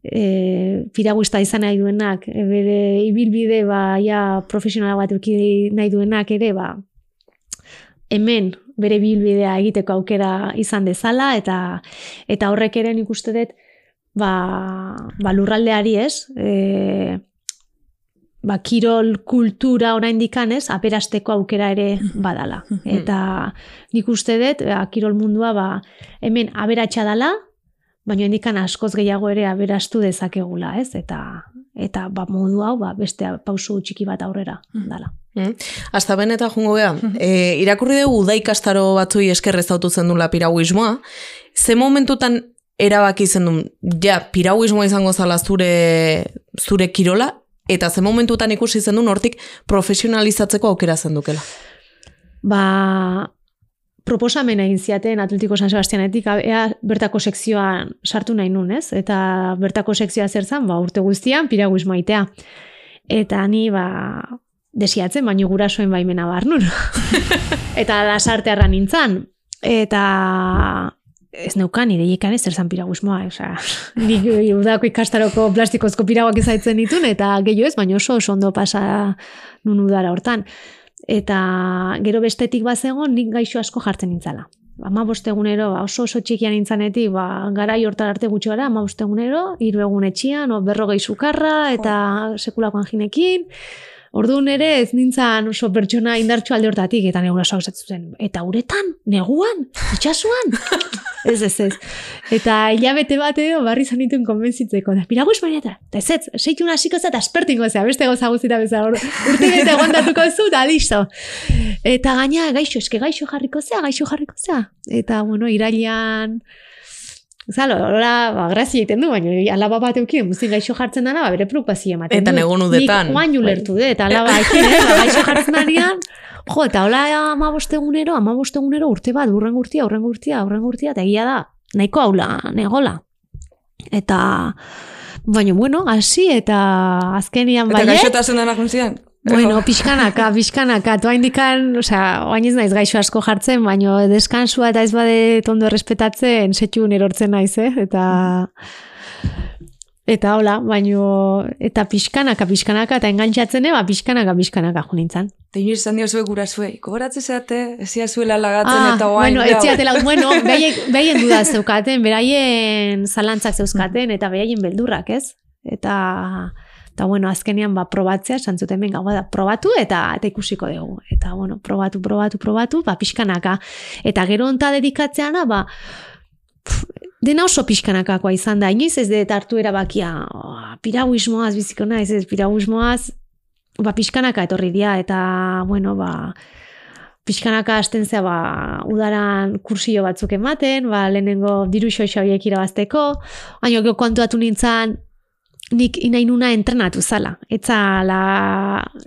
e, piraguista izan nahi duenak, e, bere ibilbide ba, ja, profesionala bat euki nahi duenak ere, ba, hemen bere bilbidea egiteko aukera izan dezala eta eta horrek ere nik uste dut ba, ba lurraldeari ez e, ba, kirol kultura oraindik ez, aperasteko aukera ere badala. Eta nik uste dut, ba, kirol mundua ba, hemen aberatsa dala, baina indikan askoz gehiago ere aberastu dezakegula, ez? Eta eta ba, modu hau ba, beste pausu txiki bat aurrera dala. Mm. Hasta ben eta jungo beha, e, irakurri dugu udaikastaro batzui eskerrez autu zen dula pirauismoa, ze momentutan erabaki zen duen, ja, pirauismoa izango zala zure, zure kirola, eta ze momentutan ikusi zen duen hortik profesionalizatzeko aukera zen dukela? Ba, proposamen egin ziaten Atletiko San Sebastianetik, ea bertako sekzioan sartu nahi nun, ez? Eta bertako sekzioa zer zan, ba, urte guztian, piraguismoa itea. Eta ni, ba, desiatzen, baino gurasoen baimena bar nun. eta lasarte arra nintzan. Eta ez neukan, ideikan ez zer zan piragusmoa. Osa, nik udako ikastaroko plastikozko piraguak ezaitzen ditun, eta gehiago ez, baina oso oso ondo pasa nun udara hortan. Eta gero bestetik bazegon, nik gaixo asko jartzen nintzala. Ama bostegunero, ba, oso oso txikian nintzanetik, ba, gara jortar arte gutxi gara, ama bostegunero, hiru egun etxian, o, berrogei sukarra, eta sekulako anginekin. Orduan ere ez nintzan oso pertsona indartxo alde hortatik eta negura zen. Eta uretan, neguan, itxasuan. ez ez ez. Eta hilabete bat edo barri zanituen konbentzitzeko. Da, piragu esmanieta. Eta ez ez, seitun hasiko eta aspertingo zea, beste goza guztita beza. Urte bete gondatuko zu, da listo. Eta gaina, gaixo, eske gaixo jarriko zea, gaixo jarriko zea. Eta, bueno, irailan... Zalo, hola, ba, grazia egiten du, baina alaba bat eukien, muzin gaixo jartzen dara, ba, bere preocupazio ematen Eta negun udetan. Nik oain ulertu dut, eta alaba ekin, eh, ba, gaixo jartzen darian, jo, eta hola ama bostegunero, ama bostegunero urte bat, urren gurtia, urren gurtia, urren gurtia, eta egia da, nahiko haula, negola. Eta, baina, bueno, hasi eta azkenian bai. Eta gaixotasun dena? Bueno, pixkanaka, pixkanaka, toa indikan, osea, oain ez naiz gaixo asko jartzen, baino deskansua eta ez bade tondo errespetatzen, setxun erortzen naiz, eh? Eta, eta hola, baino, eta pixkanaka, pixkanaka, eta engantzatzen, ba, pixkanaka, pixkanaka junintzan. Eta inoiz zan dio zue gura zue, kogoratze zeate, ezia zuela lagatzen eta oain. Bueno, ez ziatela, bueno, behaien duda zeukaten, beraien zalantzak zeuzkaten, eta behaien beldurrak, ez? Eta, Eta, bueno, azkenean, ba, probatzea, santzuten benga, da, probatu eta eta ikusiko dugu. Eta, bueno, probatu, probatu, probatu, ba, pixkanaka. Eta gero onta dedikatzeana, ba, pff, dena oso pixkanakakoa izan da. Inoiz ez dut hartu erabakia, oh, piraguismoaz, biziko naiz, ez piraguismoaz, ba, pixkanaka etorri dira, eta, bueno, ba, pixkanaka hasten zea, ba, udaran kursio batzuk ematen, ba, lehenengo diru xoxa horiek irabazteko, baina gero kontuatu nintzen, nik inainuna entrenatu zala. Etza la...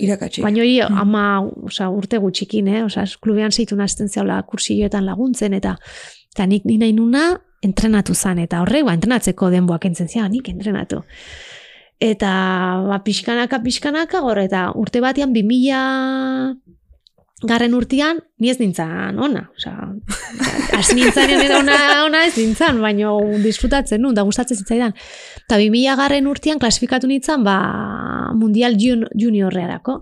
Irakatxe. Baina hori ama oza, urte gutxikin, eh? Oza, klubean zeitu nazten zehala kursioetan laguntzen, eta eta nik inainuna entrenatu zan, eta horrek, ba, entrenatzeko denboak entzen zia, nik entrenatu. Eta, ba, pixkanaka, pixkanaka, gore, eta urte batean, 2000 garren urtean, ni ez nintzen ona. Osa, az nintzen ona, ona ez nintzen, baina disfrutatzen nun, da gustatzen zitzaidan. Eta 2000 garren urtean klasifikatu nintzen, ba, mundial jun, juniorrearako.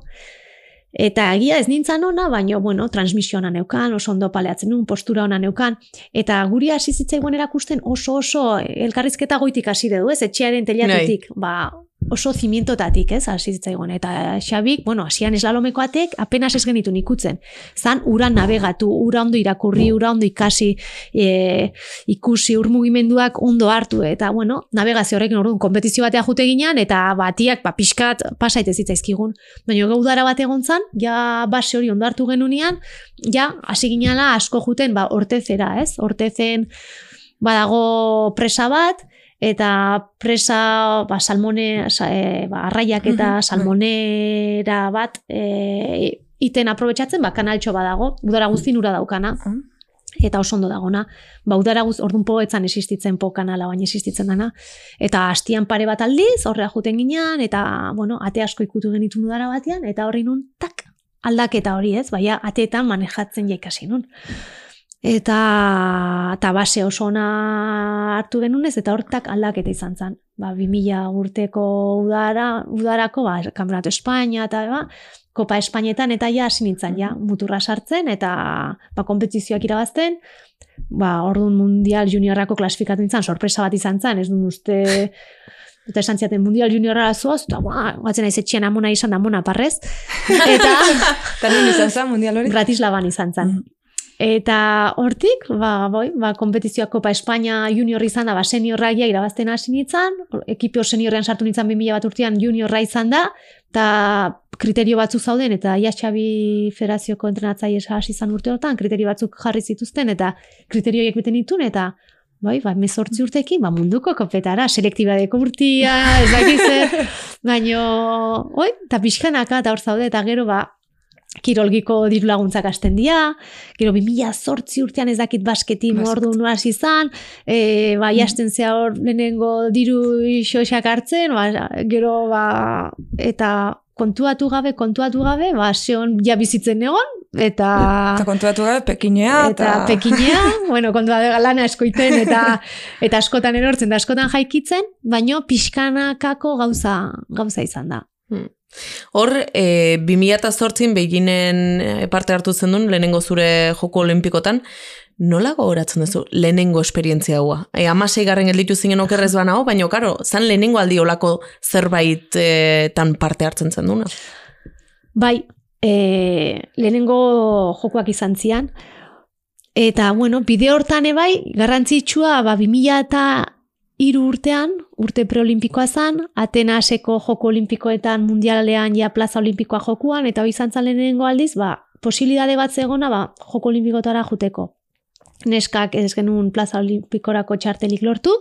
Eta egia ez nintzen ona, baina, bueno, transmisio ona neukan, oso ondo paleatzen nun, postura ona neukan. Eta guri hasi zitzaigun erakusten oso oso elkarrizketa goitik hasi du, ez? Etxearen telatutik. Bai. Ba, oso zimientotatik, ez, hasi zitzaigun. Eta Xabik, bueno, hasian eslalomekoatek apenas ez genitu nikutzen. Zan, ura navegatu, ura ondo irakurri, ura ondo ikasi, e, ikusi, ur mugimenduak ondo hartu, eta, bueno, navegazio horrekin orduan, kompetizio batea jute ginean, eta batiak, ba, pixkat, pasaite zitzaizkigun. Baina gaudara bat egon zan, ja, base hori ondo hartu genunian, ja, hasi ginala asko juten, ba, ortezera, ez, ortezen, badago presa bat, eta presa ba, salmone, e, ba, arraiak eta bai. salmonera bat e, iten aprobetsatzen, ba, kanaltxo badago, udara guztin ura daukana, eta oso ondo dagona, ba, udara guz, orduan po etzan existitzen po kanala, baina existitzen dana, eta hastian pare bat aldiz, horrea juten ginean, eta, bueno, ate asko ikutu genitun udara batean, eta horri nun, tak, aldaketa hori ez, baina ateetan manejatzen jaikasi nun eta eta base oso ona hartu genunez eta hortak aldaketa izan zen. Ba 2000 urteko udara, udarako ba Campeonato España eta ba Kopa Espainetan eta ja hasi nintzen ja muturra sartzen eta ba konpetizioak irabazten. Ba Ordun Mundial Juniorrako klasifikatu nintzen sorpresa bat izan zen, ez dut uste Eta esan ziaten mundial juniorra zoaz, eta ba, batzen naiz etxean amona izan da amona parrez. Eta Eta izan zen mundial hori? Bratislavan izan zen. Mm. Eta hortik, ba, boi, ba, kompetizioak Kopa Espainia junior izan da, ba, seniorraia irabazten hasi nintzen, ekipio seniorrean sartu nintzen 2000 bat urtean juniorra izan da, eta kriterio batzuk zauden, eta ia Xabi Federazioko entrenatzaile hasi izan urte hortan, kriterio batzuk jarri zituzten, eta kriterioiek beten ditun, eta bai, ba, mezortzi urtekin, ba, munduko kopetara, selektibadeko urtia, ez dakiz baino, oi, eta pixkanaka, eta hor zaude, eta gero, ba, kirolgiko diru laguntzak hasten dira, gero 2000 zortzi urtean ez dakit basketi Basket. mordu nu hasi izan, e, ba, jasten zea hor lehenengo diru xoxak hartzen, ba, gero, ba, eta kontuatu gabe, kontuatu gabe, ba, seon ja bizitzen egon, eta... Eta kontuatu gabe, pekinea, Eta eta... pekinea, bueno, kontua da lana eskoiten eta eta askotan erortzen da askotan jaikitzen, baino pixkanakako gauza gauza izan da. Hor, e, 2008 beginen e, parte hartu zen duen, lehenengo zure joko olimpikotan, nola gogoratzen duzu lehenengo esperientzia haua? E, amasei garren gelditu zinen okerrez bana hau, baina, karo, zan lehenengo aldi olako zerbait e, tan parte hartzen zen duna. Bai, e, lehenengo jokoak izan zian, eta, bueno, bide hortan ebai, garrantzitsua, ba, 2000 eta hiru urtean, urte preolimpikoa zan, Atenaseko joko olimpikoetan mundialean ja plaza olimpikoa jokuan, eta zen lehenengo aldiz, ba, posibilidade bat zegona, ba, joko olimpikotara juteko. Neskak ez genuen plaza olimpikorako txartelik lortu,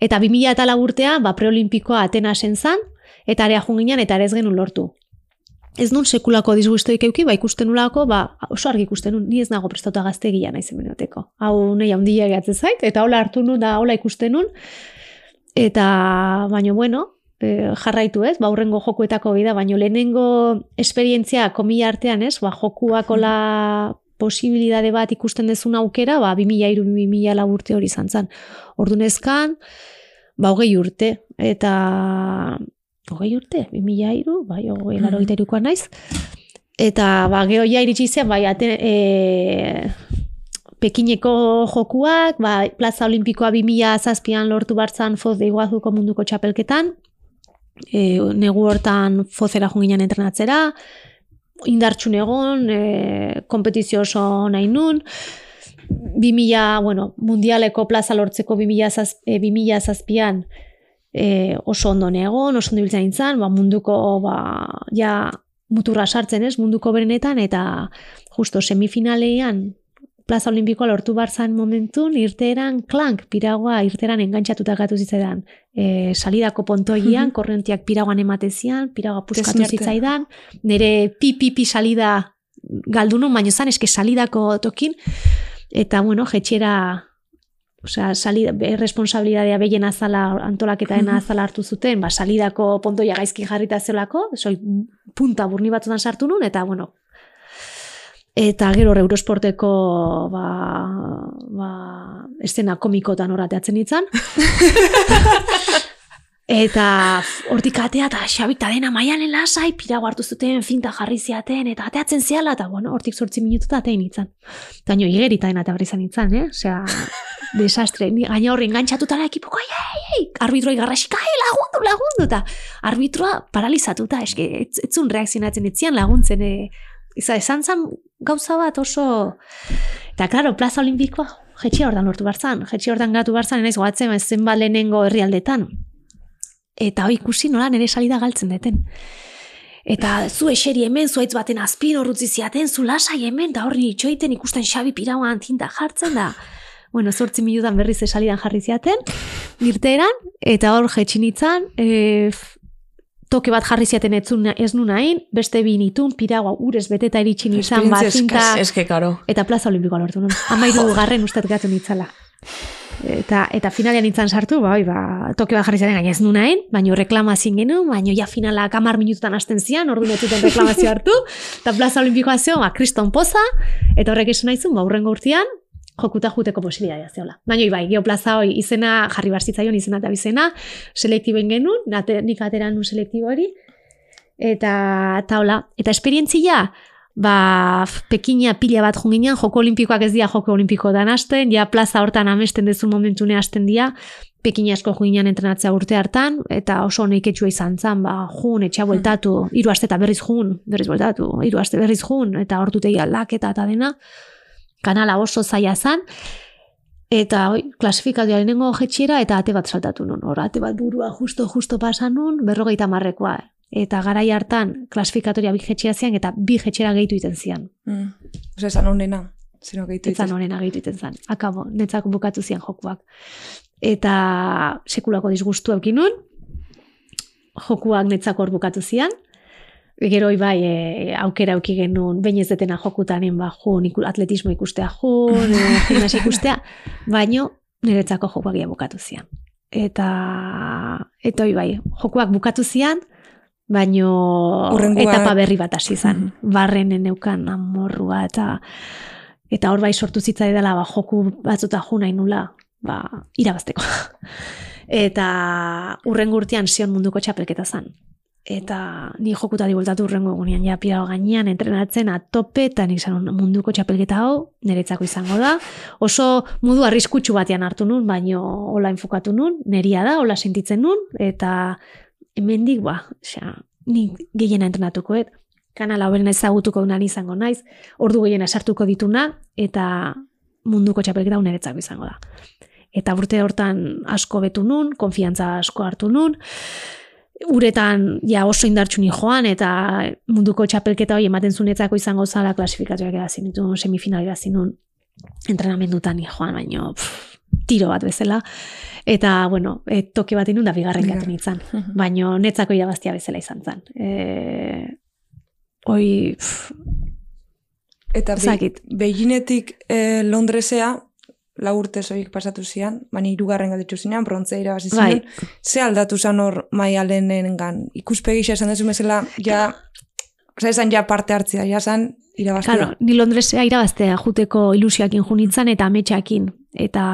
eta 2000 eta lau urtean, ba, preolimpikoa Atenasen zan, eta area junginan, eta ere ez genuen lortu ez nun sekulako disgustoik euki, ba ikusten nulako, ba oso argi ikusten nun, ni ez nago prestatuta gaztegia naiz hemenoteko. Hau nei handia gehatzen zait, eta hola hartu nun da hola ikusten nun, eta baino bueno, e, jarraitu ez, ba hurrengo jokuetako bida, baino lehenengo esperientzia komila artean ez, ba jokuakola posibilidade bat ikusten dezun aukera, ba 2003 2004 urte hori izan zen. Ordunezkan, ba hogei urte, eta hogei urte, 2003, bai, hogei laro Mhm. naiz. Eta, ba, geho ja iritsi zen, bai, ate, e, Pekineko jokuak, ba, plaza olimpikoa 2000 zazpian lortu bartzan foz deiguazuko munduko txapelketan, e, negu hortan fozera junginan entrenatzera, indartxun egon, e, kompetizio oso nahi nun, 2000, bueno, mundialeko plaza lortzeko 2000, zaz, e, 2000 zazpian e, oso ondo egon, oso ondo ibiltzen nintzen, ba, munduko ba, ja muturra sartzen ez, munduko berenetan, eta justo semifinalean plaza olimpikoa lortu barzan momentun, irteeran klank, piragoa irteran engantxatuta gatu zitzaidan. E, salidako pontoian, korrentiak piragoan ematezian, piragoa puskatu zitzaidan, nire pi-pi-pi salida galdu nun, baino zan eske salidako tokin, eta bueno, jetxera Osea, salida, responsabilidadea behien azala, antolaketaena azala hartu zuten, ba, salidako pontoia gaizki jarrita zelako, soi punta burni batzutan sartu nun, eta bueno, eta gero Eurosporteko ba, ba, estena komikotan horrateatzen nintzen. eta hortik atea eta xabita dena maialen lasai, pirago hartu zuten, finta jarri ziaten, eta ateatzen ziala, eta bueno, hortik sortzi minututa atein nintzen. Eta nio, igerita dena eta berri izan nintzen, eh? Osea, desastre. Ni gaina horri engantzatutara ekipoko, ei, ei, ei, arbitroi garrasika, ei, lagundu, lagundu, eta arbitroa paralizatuta, eske, ez, etzun reakzionatzen, etzian laguntzen, e, Iza, esan zan gauza bat oso... Eta, klaro, plaza olimpikoa, jetxe hortan lortu barzan, jetxe hortan gatu barzan, naiz goatzen, zenbat lehenengo herrialdetan. Eta hoi ikusi nola nire salida galtzen deten. Eta zu eseri hemen, zuaitz baten azpin horrutzi ziaten, zu lasai hemen, da horri itxoiten ikusten xabi pirauan tinta jartzen da. Bueno, sortzi minutan berriz esalidan jarri ziaten, irteeran, eta hor jetxinitzan, e, toke bat jarri ziaten etzun, ez nun hain, beste bi nitun, piragua urez beteta iritsi nintzen, Esperientzia bat zinta, Eske, karo. eta plaza olimpikoa lortu nun. Amairu garren ustet gatu nitzala. Eta, eta finalean nintzen sartu, bai, ba, toke bat jarri zaren gaina ez nun hain, baino reklamazin genuen, baino ja finala kamar minututan hasten zian, ordu netzuten reklamazio hartu, eta plaza olimpikoa zeo, ba, kriston poza, eta horrek esan nahizun, ba, urrengo urtean, jokuta juteko posibilitatea zeola. Baina bai, geoplaza hoi izena jarri barzitzaion izena eta bizena, selektiboen genuen, nate, nik ateran nun selektibo hori, eta, hola, eta esperientzia, ba, pekina pila bat junginan, joko olimpikoak ez dira joko olimpiko dan hasten, ja plaza hortan amesten dezu momentune hasten dira, pekina asko junginan entrenatzea urte hartan, eta oso honek etxua izan zan, ba, jun, etxea bueltatu, hiru aste eta berriz jun, berriz bueltatu, hiru aste berriz jun, eta hortutegi aldaketa eta dena, kanala oso zaila zan, Eta oi, klasifikazioa lehenengo jetxiera eta ate bat saltatu nun. Hor, ate bat burua justo, justo pasa nun, berrogeita marrekoa. Eta garai hartan klasifikatoria bi jetxera zian eta bi jetxera gehitu iten zian. Mm. Osa, esan honena. Zero gehitu Etzan honena gehitu iten zan. Akabo, netzako bukatu zian jokuak. Eta sekulako disgustu eukin nun, jokuak netzako hor bukatu zian, Gero bai, e, aukera auki genuen, bain ez detena jokutanen ba, jun, atletismo ikustea jun, e, ikustea, baino niretzako jokuak ia bukatu zian. Eta, eta hoi bai, jokuak bukatu zian, baino Hurrengoa- etapa berri bat hasi zan. Barrenen neukan amorrua eta eta hor bai sortu zitzai dela ba, joku batzuta ju nahi nula, ba, irabazteko. eta urrengo urtean zion munduko txapelketa zan. Eta ni jokutari bueltatu urrengo egunean ja pirago gainean entrenatzen atope eta nik zan munduko txapelketa hau niretzako izango da. Oso modu arriskutsu batean hartu nun, baino hola enfokatu nun, neria da, hola sentitzen nun, eta hemendik ba, osea, ni gehiena entrenatukoet, kanala hoben ezagutuko dunan izango naiz, ordu gehiena sartuko dituna, eta munduko txapelketa hau niretzako izango da. Eta urte hortan asko betu nun, konfiantza asko hartu nun, uretan ja oso indartxu ni joan eta munduko txapelketa hori ematen zunetzako izango zala klasifikatuak edazin ditun, semifinal edazin nun entrenamendutan joan, baino pff, tiro bat bezala. Eta, bueno, e, toki bat inun da bigarren Bigarren. gaten itzan. Baino netzako irabaztia bezala izan zen. E, oi, pff, Eta be. Beginetik eh, Londresea, lau urte zoik pasatu zian, baina irugarren galdetxu zinean, brontzea irabazi Bai. zinean. Ze aldatu zan hor maialenengan? Ikuspegi xa esan dezu bezala, ja, oza, esan ja parte hartzea, ja zan irabaztea. Claro, ni Londresea irabaztea juteko ilusioakin junitzan eta ametxeakin. Eta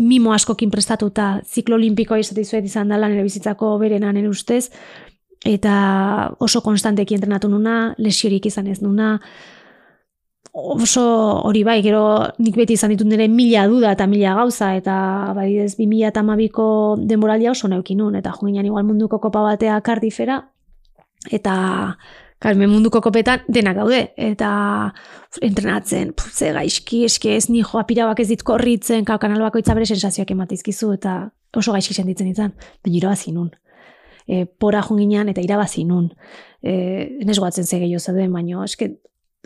mimo askokin prestatuta ziklo olimpikoa izate izuet izan dela nire bizitzako berena nire ustez. Eta oso konstanteki entrenatu nuna, lesiorik izan ez nuna. Oso hori bai, gero nik beti izan ditut nire mila duda eta mila gauza, eta bai ez, bi mila eta hamabiko denboralia oso neukin nun, eta joan igual munduko kopa batea kardifera, eta Karmen munduko kopetan denak daude, eta entrenatzen, puf, ze gaizki, eske ez ni joa pirabak ez dit korritzen, kau kanal bakoitza bere sensazioak ematizkizu, eta oso gaizki sentitzen ditzen, baina irabazi nun. E, pora junginan eta irabazi nun. E, nes goatzen ze gehiago zeuden, baina eske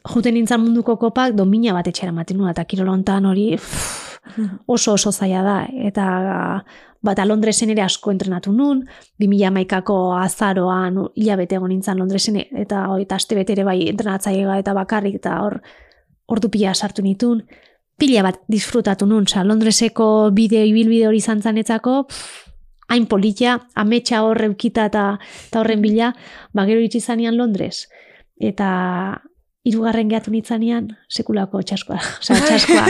juten nintzen munduko kopak domina bat etxera ematen nuen, eta kirolontan hori pff, oso oso zaila da, eta bata Londresen ere asko entrenatu nun, 2000 maikako azaroan hilabete egon nintzen Londresen, eta hori, eta aste ere bai entrenatzailea eta bakarrik, eta hor ordu pila sartu nitun, pila bat disfrutatu nun, oza, Londreseko bideo ibilbide hori izan zanetzako, pff, hain politia, ametsa hor eukita eta, horren bila, ba gero itxi zanean Londres. Eta hirugarren gehatu nitzanean, sekulako txaskoa. Osa, txaskoa.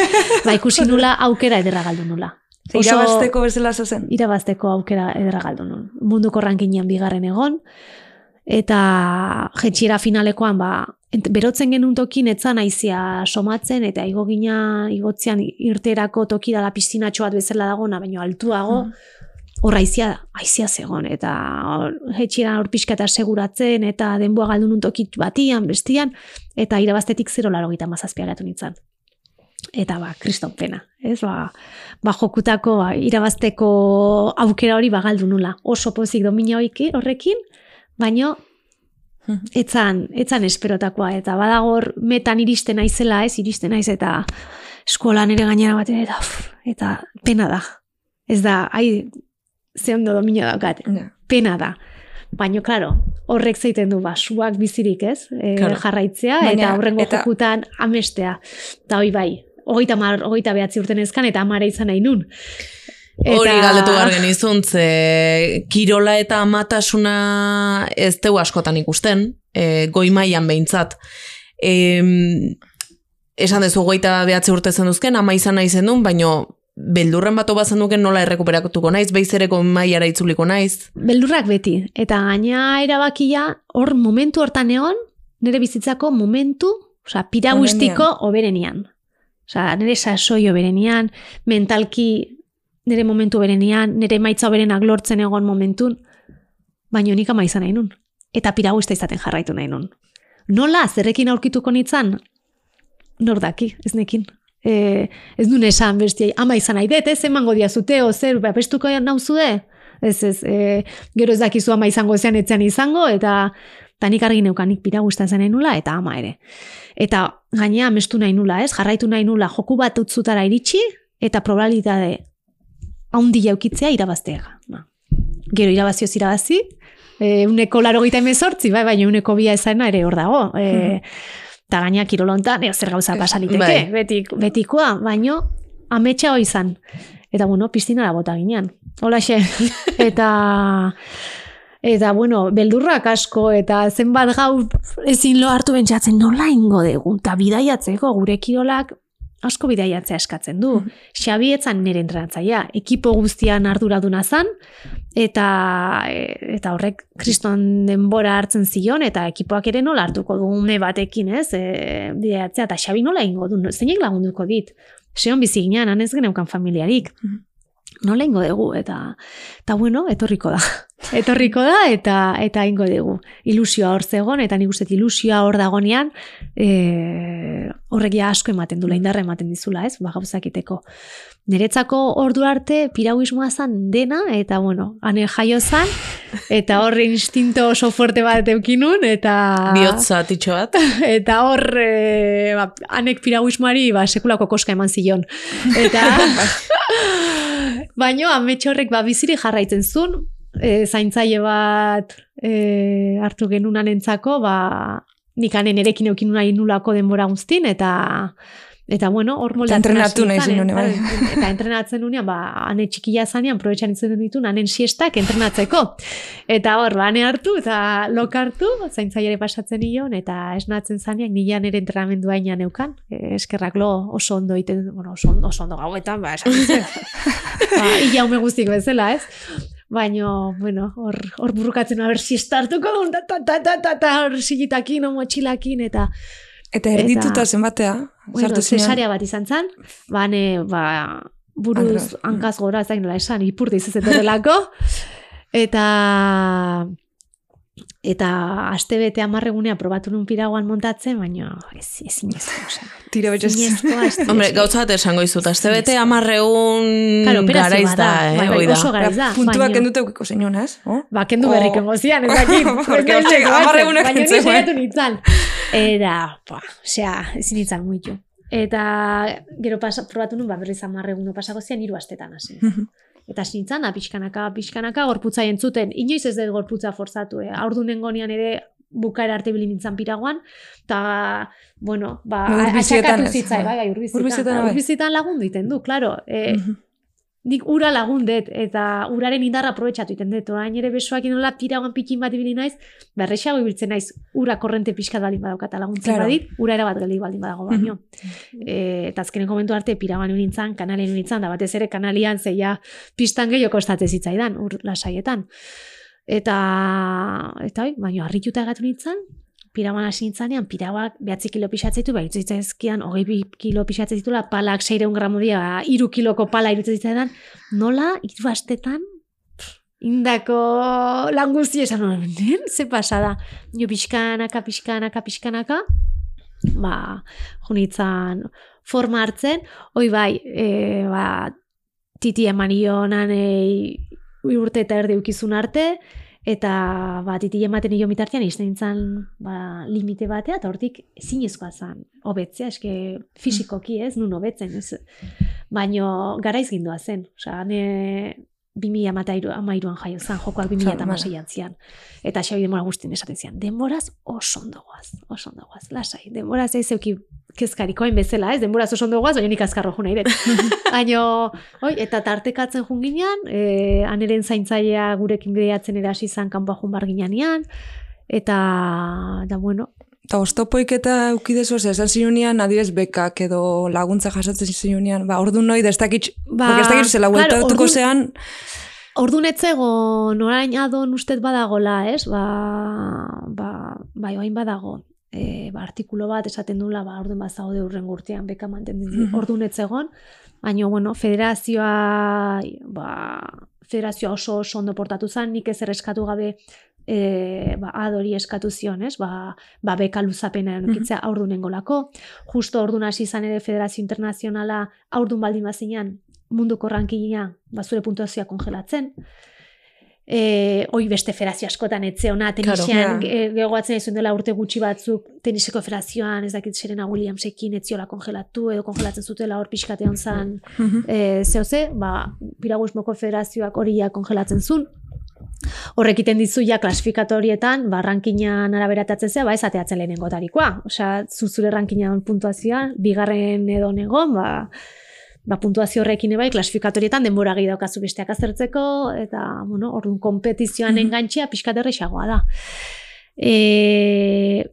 ba, ikusi nula aukera ederra galdu nula. Ze irabazteko bezala zozen. irabazteko aukera ederra galdu nun. Munduko rankinean bigarren egon, eta jetxiera finalekoan, ba, ent- berotzen genuen tokin etzan aizia somatzen, eta igo gina igotzean irterako toki dala piztinatxo bat bezala dagona, baino altuago, hor aizia, aizia zegon, eta hor, jetxiera hor pixka seguratzen, eta denboa galdu nun tokit batian, bestian, eta irabaztetik 0 laro gita mazazpia nintzen. Eta ba, kriston pena, ez? Ba, ba jokutako ba, irabazteko aukera hori bagaldu nula. Oso pozik domina horrekin, baino etzan, etzan esperotakoa. Eta badagor metan iristen naizela, ez iristen naiz eta eskolan ere gainera baten eta, eta pena da. Ez da, ai, ze ondo domina daukat, Ja. pena da. Baino, claro, horrek zeiten du basuak bizirik, ez? E, Claro. jarraitzea, Baina, eta horrengo eta- jokutan amestea. Eta hoi bai, hogeita, mar, hogeita behatzi urten ezkan, eta amara izan nahi nun. Hori galdetu behar genizun, ze kirola eta amatasuna ez teu askotan ikusten, e, goi mailan behintzat. E, esan dezu goita behatzi urte zen duzken, ama izan nahi zen baino beldurren bat bazen duken nola errekuperatuko naiz, beizereko mailara itzuliko naiz. Beldurrak beti. Eta gaina erabakia, hor momentu hortan egon, nire bizitzako momentu, osea, piragustiko oberenian. Osea, nire sasoi oberenian, mentalki nire momentu oberenian, nire maitza oberenak lortzen egon momentun, baino nik ama izan nahi nun. Eta piraguista izaten jarraitu nahi nun. Nola, zerrekin aurkituko nitzan? Nor daki, ez nekin. E, ez duen esan bestiai, ama izan nahi dut, ez emango diazute, o zer, bapestuko nauzude? Ez ez, e, gero ez dakizu ama izango zean etzean izango, eta eta nik argi neukan nik piragusta zen nula, eta ama ere. Eta gainea amestu nahi nula, ez? Jarraitu nahi nula joku bat utzutara iritsi, eta probabilitate haundi jaukitzea irabazteega. Ba. Gero irabazio irabazi, e, uneko laro gita emezortzi, bai, baina uneko bia ezana ere hor dago. E, eta gaina kirolontan, zer gauza pasaliteke, bai. betik, betikoa, baino ametsa hoi izan. Eta bueno, piztina da bota ginean. Hola xe. eta eta bueno, beldurrak asko eta zenbat gau ezin lo hartu bentsatzen nola ingo dugu. Ta bidaiatzeko gure kirolak asko bidaiatzea eskatzen du. Mm -hmm. Xabi etzan nire entrenatzaia, ekipo guztian arduraduna zan, eta, eta horrek kriston denbora hartzen zion, eta ekipoak ere nola hartuko du une batekin, ez, e, bidaiatzea, eta Xabi nola ingo du, zeinek lagunduko dit. Seon bizi ginean, anez geneukan familiarik. Mm -hmm nola ingo dugu, eta, eta bueno, etorriko da. Etorriko da, eta eta ingo dugu. Ilusioa hor zegon, eta nik uste ilusioa hor dagonean, e, horrek ja asko ematen dula, indarra ematen dizula, ez, ba, gauzakiteko. Neretzako ordu arte pirauismoa zan dena, eta bueno, ane jaio zan, eta hor instinto oso fuerte bat eukinun, eta... Biotza titxo bat. Eta hor, e, ba, anek pirauismoari, ba, sekulako koska eman zion. Eta... Baino, ametxe horrek ba, biziri jarraitzen zuen, e, zaintzaile bat e, hartu genunan entzako, ba, nik anen erekin eukin nahi nulako denbora guztin, eta Eta bueno, hor moldatzen entrenatu nahi zen bai. Eta entrenatzen unean, ba, ane txikia zanean, proetxan itzen ditu, anen siestak entrenatzeko. Eta hor, ba, hartu, eta lok hartu, zaintzaiare pasatzen nion, eta esnatzen zanean, nilan ere entrenamendu hainan neukan. E, eskerrak lo oso ondo iten, bueno, oso, oso ondo gauetan, ba, esan ba, Ia hume guztik bezala, ez? Baina, bueno, hor, hor burrukatzen, haber, siestartuko, ta, ta, ta, ta, ta, ta, hor sigitakin, motxilakin, eta... Eta erdituta zenbatea? Bueno, cesárea bat izan zen, bane, ba, buruz hankaz gora ez nola esan, ipurte izazetorelako, eta eta aste bete amarregunea probatu nun piraguan montatzen, baina ez, ez inezko, betxez. Hombre, gauza bat esango izut, aste bete amarregun claro, garaiz da, eh? Bai, bai, oso garaiz da. Puntua kendu teukiko zeinon, ez? Oh? Ba, kendu oh. berrik engozian, ez dakit. Porque, oxe, amarregunak Baina ni segatu nintzen. Era, ba, osea, ezin nintzen muitu. Eta gero pasa, probatu nun, ba, berriz amarregun pasako zian, hiru astetan hasi. Eta sintzan, pixkanaka, pixkanaka, gorputza entzuten. Inoiz ez dut gorputza forzatu, eh? Aurdu nengonian ere bukaera arte bilin nintzen piraguan, eta, bueno, ba, atxakatu zitzai, bai, bai, urbizitan, urbizitan bai. lagundu iten du, klaro. E, nik ura lagundet eta uraren indarra aprobetsatu iten dut. Orain ere besoak inola tiragoan pikin bat ibili naiz, berrexago ibiltzen naiz ura korrente pixkat baldin badaukat laguntzen claro. badit, ura era bat geldi baldin badago baino. e, eta azkenen komentu arte piragoan nintzen, kanalien nintzen, da batez ere kanalian zeia pistan gehiago kostatze zitzaidan, ur lasaietan. Eta, eta oi, baino, harrituta egatu nintzen, piraguan hasi nintzanean, piraguak behatzi kilo pixatzeitu, bai, zitzaizkian, hogei bi kilo pixatzeitu, palak seireun gramo dia, iru kiloko pala irutzen nola, iru astetan, indako languzi esan nuen, ze pasada, jo pixkanaka, pixkanaka, pixkanaka, ba, junitzan forma hartzen, hoi bai, e, ba, titi emanionan urte eta erdi ukizun arte, Eta bat iti ematen nio mitartean izten nintzen ba, limite batea, eta hortik zinezkoa zen. Hobetzea, eske fisikoki ez, nun hobetzen ez. Baino garaiz gindua zen, osea, ne bi mila amairuan jaio zen, jokoak bi mila eta zian. Eta xabi demora guztien esaten zian, denboraz oso ondogoaz, oso ondogoaz, lasai, denboraz ez zeuki kezkarikoen bezala, ez, denbora oso ondo guaz, baina nik azkarro juna iret. baina, oi, eta tartekatzen jun ginean, e, aneren zaintzailea gurekin bideatzen erasi izan kanpoa jun bar ginean, eta, da, bueno, Eta oztopoik eta eukidezu, ose, esan zinunian, adibes bekak edo laguntza jasotzen zinunian, ba, ordu noi, destakitz, ba, porque ez dakitz, zela, claro, zean... Ordu netzego, norain adon ustet badagola, ez? Ba, ba, bai, oain badago e, ba, artikulo bat esaten dula, ba, orduan bat zaude urren gurtean beka mantendu, mm Mhm. orduan ez egon, baina, bueno, federazioa, ba, federazioa oso oso ondo portatu zen, nik ez erreskatu gabe e, ba, adori eskatu zion, ez? Ba, ba beka luzapena edukitzea Mhm. aurdun engolako. Justo aurdun hasi izan ere Federazio Internazionala aurdun baldin bazinean munduko rankingina ba zure puntuazioa kongelatzen. E, hoi beste federazio askotan etze ona tenisean Claro, e, gegoatzen izan dela urte gutxi batzuk teniseko federazioan ez dakit Serena Williamsekin etziola kongelatu edo kongelatzen zutela hor pixkate hon zan Mhm. e, zeo ze, ba, Piragüismoko federazioak hori ja kongelatzen zuen. Horrek iten dizu ja klasifikatorietan, ba, rankinan araberatatzen zea, ba, ez ateatzen lehenengo tarikoa. Osea, zu zure rankinan puntuazioa, bigarren edo negon, ba, ba, puntuazio horrekin bai, klasifikatorietan denbora gehi daukazu besteak azertzeko, eta, bueno, orduan kompetizioan Mhm. engantxea pixkat errexagoa da. E,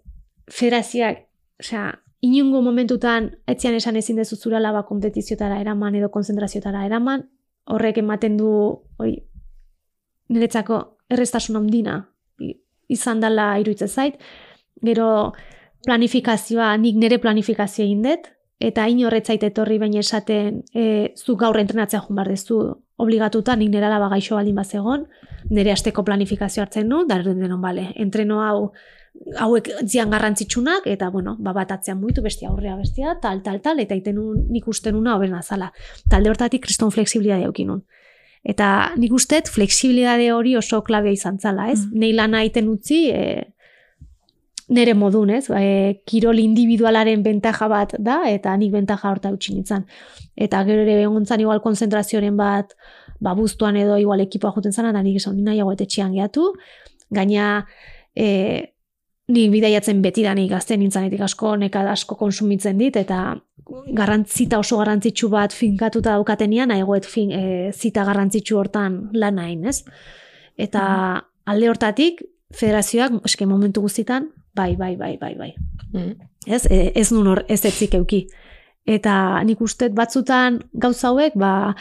federazioak, osea, inungo momentutan etzian esan ezin dezu zure alaba kompetiziotara eraman edo konzentrazioetara eraman, horrek ematen du, oi, niretzako errestasun handina i- izan dela iruditzen zait. Gero planifikazioa, nik nire planifikazioa egin dut, eta inorretzait etorri baina esaten e, zu gaur entrenatzea joan behar dezu obligatuta, nik nire alaba gaixo baldin bazegon, nire asteko planifikazio hartzen nu, da denon, bale, entreno hau hauek zian garrantzitsunak, eta, bueno, ba, bat atzean muitu, bestia aurrea bestia, tal, tal, tal, eta iten nun, nik uste nuna hobena zala. Talde hortatik kriston flexibilidade eukinun. Eta nik usteet flexibilidade hori oso klabea izan zala, ez? Mm. Nei lana egiten utzi, e, nere modun, ez? E, kirol individualaren bentaja bat da, eta nik bentaja horta utzi nintzen. Eta gero ere egontzan igual konzentrazioaren bat, ba, buztuan edo igual ekipoa joten zana, eta nik esan nina nahiago etxean gehatu. Gaina, e, ni bidaiatzen beti da nik gazte nintzanetik asko, nekad asko konsumitzen dit, eta garrantzita oso garrantzitsu bat finkatuta daukatenean, nahiagoet fin, e, zita garrantzitsu hortan lan hain, ez? Eta alde hortatik, federazioak, eske momentu guztitan, bai, bai, bai, bai, bai. Mm. Ez, e, ez nun hor, ez etzik euki. Eta nik uste batzutan gauza hauek, ba,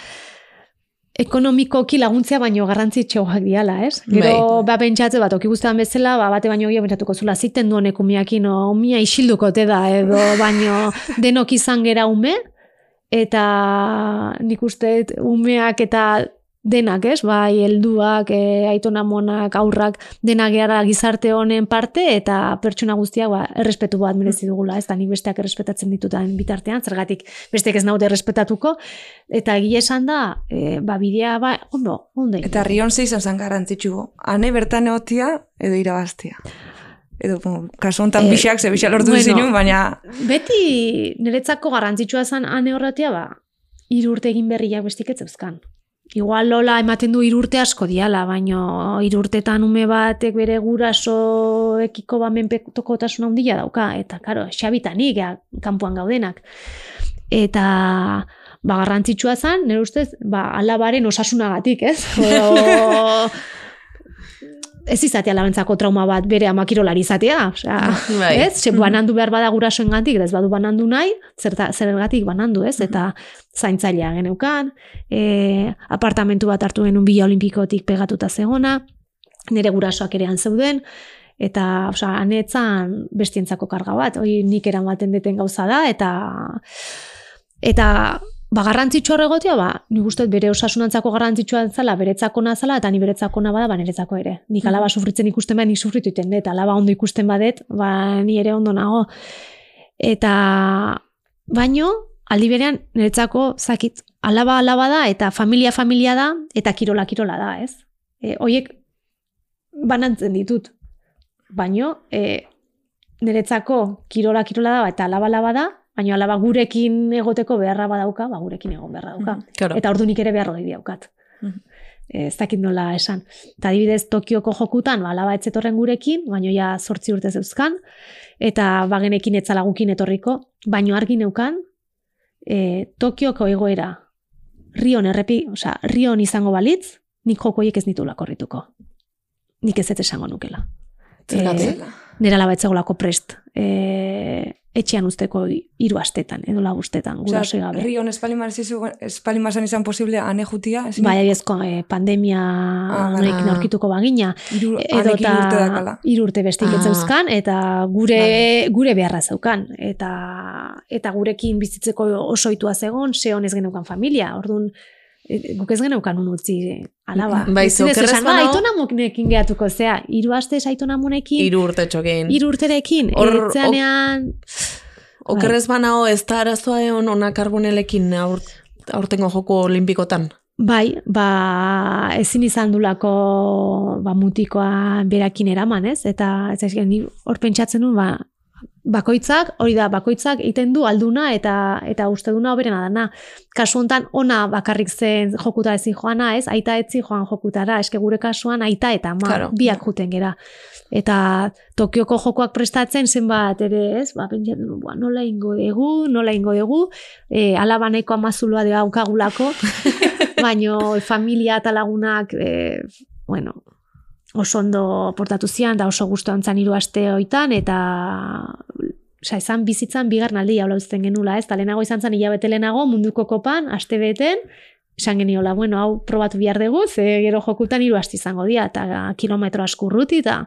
ekonomikoki laguntzea baino garrantzitsuak diala, ez? Gero, ba, pentsatze bat, oki bezala, ba, bate baino gehiago pentsatuko zula, ziten duen ekumiakin, no, umia isilduko te da, edo baino denok izan gera ume, eta nik uste umeak eta denak, ez? Bai, helduak, e, aitona monak, aurrak, denak gara gizarte honen parte eta pertsona guztiak ba, errespetu bat merezi dugula, ez da nik besteak errespetatzen ditutan bitartean, zergatik besteak ez naute errespetatuko, eta egia esan da, e, ba, bidea, ba, ondo, ondo. Eta rion ze izan zen garrantzitsu. Hane bertan egotia edo irabaztia. Edo, kasu honetan Eh, bixak, ze bixak lortu bueno. zinun, baina Beti niretzako garrantzitsua zen ane horretia, ba, irurte egin berriak bestik ez zeuzkan. Igual lola ematen du irurte asko diala, baino irurtetan ume batek bere gurasoekiko ba menpekotasuna handia dauka, eta karo, xabitanik, ja, kanpoan gaudenak. Eta ba, garrantzitsua zen, nire ustez, ba, alabaren osasunagatik, ez? O, ez izatea labentzako trauma bat bere amakirolari izatea, osea, Bai. ez? Se banandu behar bada gurasoen gantik, ez badu banandu nahi, zerta, zergatik banandu, ez? Eta zaintzailea geneukan, e, apartamentu bat hartu genuen bila olimpikotik pegatuta zegona, nire gurasoak ere han zeuden, eta osea, anetzan bestientzako karga bat, hori nik eramaten deten gauza da, eta eta ba, garrantzitsu horregotia, ba, nik uste dut bere osasunantzako garrantzitsua zala, beretzako zala, eta ni beretzako bada, ba, niretzako ere. Nik alaba sufritzen ikusten bat, nik sufritu iten dut, alaba ondo ikusten badet, ba, ni ere ondo nago. Eta, baino, aldi berean, niretzako, zakit, alaba alaba da, eta familia familia da, eta kirola kirola da, ez? E, oiek, banantzen ditut. Baino, e, niretzako kirola kirola da, eta alaba alaba da, baina alaba gurekin egoteko beharra badauka, ba gurekin egon beharra dauka. Claro. Eta ordunik ere behar hori daukat. Mhm. Ez dakit nola esan. Eta adibidez Tokioko jokutan, ba, alaba etzetorren gurekin, baino ja sortzi urte zeuzkan, eta bagenekin etzala gukin etorriko, baino argi neukan, e, Tokioko egoera, Rion errepi, osea, Rion izango balitz, nik jokoiek ez nitu lakorrituko. Nik ez esango nukela. Zergatik? Nera laba etzegolako prest. E, etxean usteko hiru astetan, edo lau astetan, guraso gabe. Rion espalimasan izan posible ane jutia? ezin? Bai, abiezko eh, pandemia Ah, honekin ah. bagina. Hiru- Edo anek hiru urte bestik Ah. eta gure, gure beharra zeukan. Eta, eta gurekin bizitzeko oso itua zegon, ze honez geneukan familia. Orduan, eh, guk ez geneukan un utzi alaba. Bai, esan, ba, banago- aitonamunekin gehatuko zea. Hiru aste aitonamunekin, Hiru urte txokin. hiru urterekin, Hor- etzeanean, Okerrez banao ez da arazoa egon ona karbonelekin aur, aurtengo joko olimpikotan. Bai, ba, ezin izan dulako ba, mutikoa berakin eraman, ez? Eta ez ez, ni hor pentsatzen duen, ba, bakoitzak, hori da, bakoitzak egiten du alduna eta eta uste duna hoberena dana. Kasu hontan ona bakarrik zen jokutara ezin joana, ez? Aita etzi joan jokutara, eske gure kasuan aita eta ama Claro. biak juten gera. Eta Tokioko jokoak prestatzen zenbat ere, ez? Ba, pentsatzen ba, nola ingo dugu, nola ingo dugu, e, alabaneko amazuloa de daukagulako, baino familia eta lagunak, e, bueno, oso ondo portatu zian, da oso gustu antzan hiru aste hoitan, eta Osa, izan bizitzan bigarren aldia hola uzten genula, ez? Ta lehenago izan zen hilabete lehenago munduko kopan, aste beten, esan geniola, bueno, hau probatu bihar dugu, ze gero jokutan hiru aste izango dira, eta kilometro askurruti, eta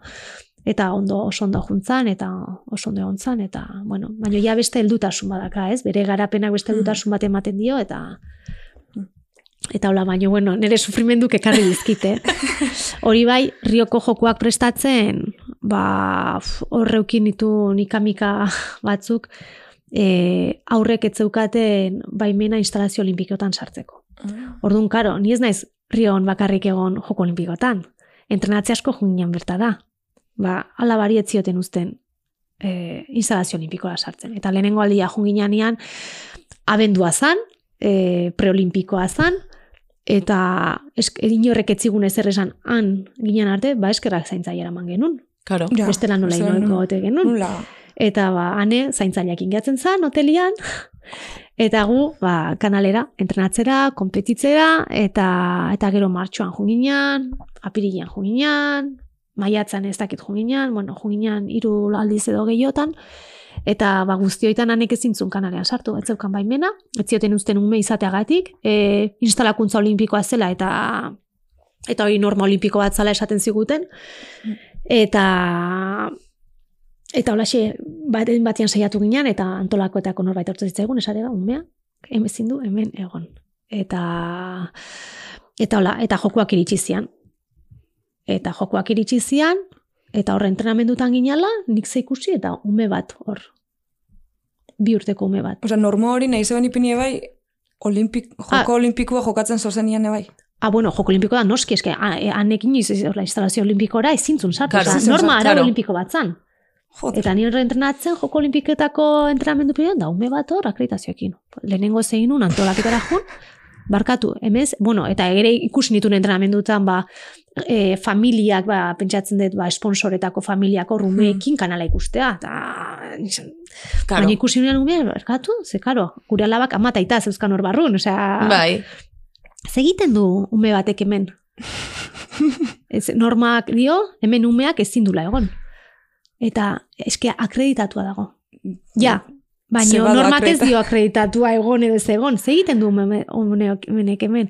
eta ondo oso ondo juntzan, eta oso ondo egon eta, bueno, baina ja beste heldutasun badaka, ez? Bere garapenak beste heldutasun bat ematen dio, eta Eta hola, baino, bueno, nire sufrimenduk ekarri dizkite. Hori bai, rioko jokuak prestatzen, ba, horreukin ditu nikamika batzuk, e, aurrek etzeukaten baimena instalazio olimpikotan sartzeko. Orduan, karo, ni ez naiz rion bakarrik egon joko olimpikotan. Entrenatze asko junginen bertara. Ba, ala bari ez zioten uzten e, instalazio olimpikoa sartzen. Eta lehenengo aldia junginean abendua zan, e, preolimpikoa zan, eta esk, inorrek etzigun ezer esan han ginen arte, ba eskerrak zaintzaile eraman genuen. Karo. Ja, Bestela nola nola- gote genuen. Nula. Eta ba, ane, zaintzaileak ingatzen zan, hotelian, eta gu, ba, kanalera, entrenatzera, kompetitzera, eta, eta gero martxoan junginan, apirilean junginan, maiatzan ez dakit junginan, bueno, junginan hiru aldiz edo gehiotan, eta ba, guztioitan anek ezintzun kanalean sartu, ez zeukan baimena, ez zioten uzten ume izateagatik, e, instalakuntza olimpikoa zela, eta eta hori norma olimpiko bat zala esaten ziguten, eta Eta holaxe, baten batean saiatu ginen, eta antolakoetako norbait hortu zitzaigun, esate da, umea, ezin du, hemen egon. Eta, eta hola, eta jokoak iritsi zian. Eta jokoak iritsi zian, eta horre entrenamendutan ginala, nik ze ikusi, eta ume bat hor. Bi urteko ume bat. Osa, normo hori nahi zeben ipini bai, olimpik, joko Ah. olimpikoa jokatzen zozenian bai. Ah, bueno, joko olimpiko da, noski, eske, ah, e, anekin iz, horla, instalazio olimpikora ezintzun sartu. Claro, ezintzun norma arau claro. olimpiko bat zan. Joder. Eta ni entrenatzen joko olimpiketako entrenamendu periodan da ume bat hor akreditazioekin. Lehenengo zein nun antolaketara jun, barkatu, emez, bueno, eta ere ikusi nituen entrenamendutan, ba, e, familiak, ba, pentsatzen dut, ba, sponsoretako familiako rumeekin kanala ikustea, eta Karo. baina ikusi nuen umea, barkatu, ze, karo, gure alabak ama eta aita zeuzkan hor barrun, osea, Bai. ze egiten du ume batek hemen? Ez, normak dio, hemen umeak ezin dula egon. Eta eske akreditatua dago. Ja, Ze baina badu normak ez akredita- dio akreditatua egon edo ez egon. Ze egiten du umenek hemen?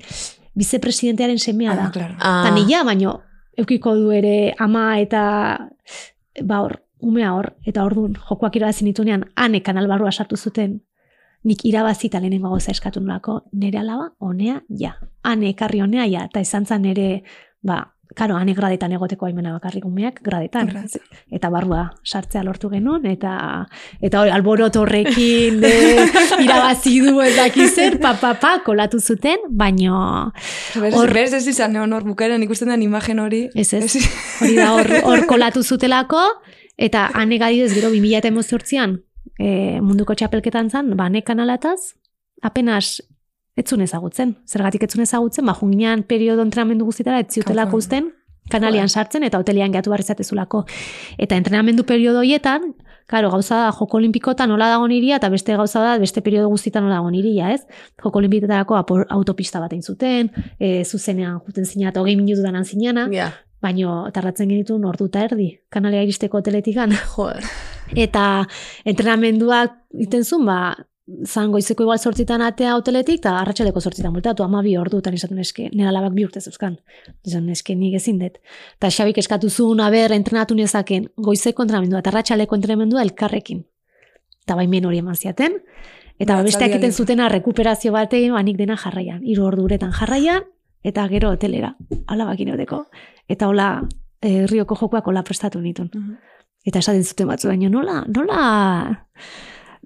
Bizepresidentearen semea da. Ah, claro. Ah, baino, eukiko du ere ama eta ba hor, umea hor, eta ordun jokoak irabazi nitunean, ane kanal barrua sartu zuten, nik irabazi eta lehenengo gauza eskatu nolako, nire alaba, honea, ja. Ane ekarri honea, ja, eta izan zen nire, ba, karo, ane gradetan egoteko aimena bakarrik umeak, gradetan. Gradetan. Eta barrua sartzea lortu genuen, eta eta hori, alborot horrekin de, irabazi du ez dakiz zer, pa, pa, kolatu zuten, baino Hor- berez ez izan neon hor bukaeran ikusten den imagen hori. Ez ez, hori da hor, hor kolatu zutelako, eta hanek adidez gero 2018an e, munduko txapelketan zan, ba, kanalataz, apenas etzun ezagutzen. Zergatik etzun ezagutzen, ba, jungian periodo entrenamendu guztitara Kanpoan. uzten, kanalian sartzen eta hotelian gehatu barri zatezulako. Eta entrenamendu periodo hoietan, Karo, gauza da, joko olimpikotan nola dago niria, eta beste gauza da, beste periodo guztietan nola dago niria, ez? Joko olimpiketarako autopista bat zuten, e, zuzenean juten zinat, hogei minututan zinana, Ja. baino tardatzen genituen ordu eta erdi, kanalea iristeko hoteletikan. Joder. Eta entrenamenduak iten zuen, ba, zan goizeko igual sortzitan atea hoteletik, eta arratsaleko sortzitan bultatu, ama bi ordu, eta nisatzen eske, nera labak bi urte zeuzkan. Esan eske nik ezin dut. Eta xabik eskatu zuen, aber, entrenatu nezaken, goizeko entrenamendua, eta arratsaleko entrenamendua elkarrekin. Eta baimen hori eman ziaten. Eta Ba, besteak egiten zutena rekuperazio batean, banik dena jarraian. Hiru ordu uretan jarraian, eta gero hotelera. Hala bakin euteko. Eta hola, eh, rioko jokoak hola prestatu nitun. Mhm. Eta esaten zuten batzu, baina nola, nola...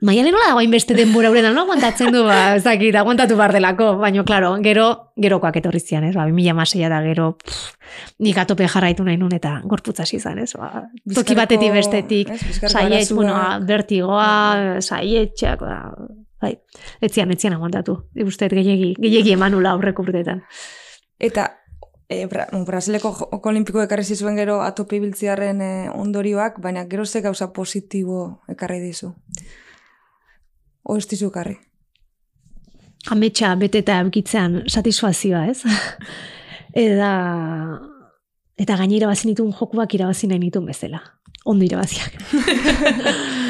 Maialen nola dagoain beste denbora uretan, no? Aguantatzen du, ba, ez dakit, aguantatu bar delako, baina, klaro, gero, gerokoak etorri zian, ez, ba, 2000 amaseia da gero, pff, nik atope jarraitu nahi nun, eta gorputza izan, ez, ba, toki batetik bestetik, saiet, bueno, vertigoa, saietxak, ba, bai, etzian, etzian aguantatu, uste, gehiegi, gehiegi emanula aurreko urteetan. Eta e, Bra Brasileko Joko Olimpiko ekarri zizuen gero atope ibiltziarren e, ondorioak, baina gero ze gauza positibo ekarri dizu. O ez dizu ekarri. ametsa beteta eukitzean satisfazioa, ez? eta, eta gainera irabazi nituen jokuak irabazi nahi nituen bezala. Ondo irabaziak.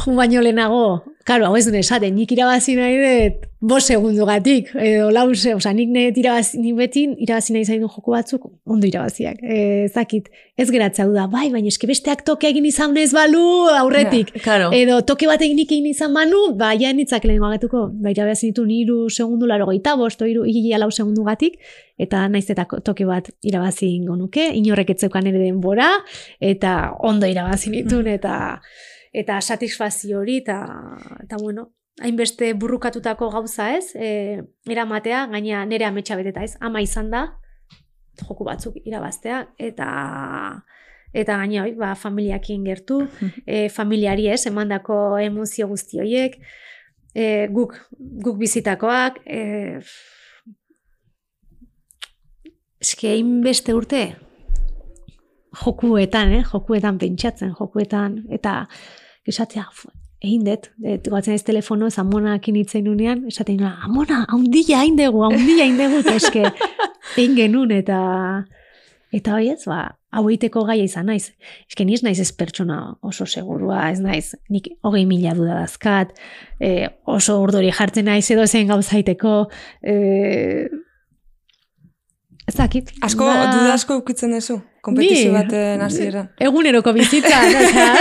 Jo baino lehenago, karo, hau ez duen esaten, nik irabazi nahi dut bos segundu gatik, edo lau se, oza, nik nahi irabazi, nik beti irabazi nahi zain joku batzuk, ondo irabaziak. E, zakit, ez geratzea du da, bai, baina eske besteak toke egin izan ez balu aurretik. Claro. Edo toke bat egin egin izan manu, ba, ja nitzak lehen magatuko, ba, irabazi nitu niru segundu laro goita bost, iru, higi lau segundu gatik, eta naiz eta toke bat irabazi ingo nuke, inorrek etzeukan ere denbora, eta ondo irabazi nitun, eta eta satisfazio hori, eta, eta bueno, hainbeste burrukatutako gauza ez, e, eramatea, gaina nire ametsa beteta ez, ama izan da, joku batzuk irabaztea, eta eta gaina hoi, ba, familiakin gertu, e, familiari ez, emandako emozio guzti horiek, e, guk, guk bizitakoak, e, eske beste urte, jokuetan, eh? jokuetan pentsatzen, jokuetan, eta esatea, egin dut, et, gatzen ez telefono, ez amonakin itzen unean, esaten nuen, amona, haundia hain dugu, haundia hain dugu, eta eske, egin genuen, eta eta hoi ez, ba, hau egiteko gaia izan naiz. Eske ni ez naiz ez pertsona oso segurua, ez naiz, nik hogei mila duda dazkat, e, oso urdori jartzen naiz edo zen gauzaiteko, e, ez dakit. Asko, ba- duda asko ukitzen duzu, kompetizio baten hasieran. Eguneroko bizitzan, osea.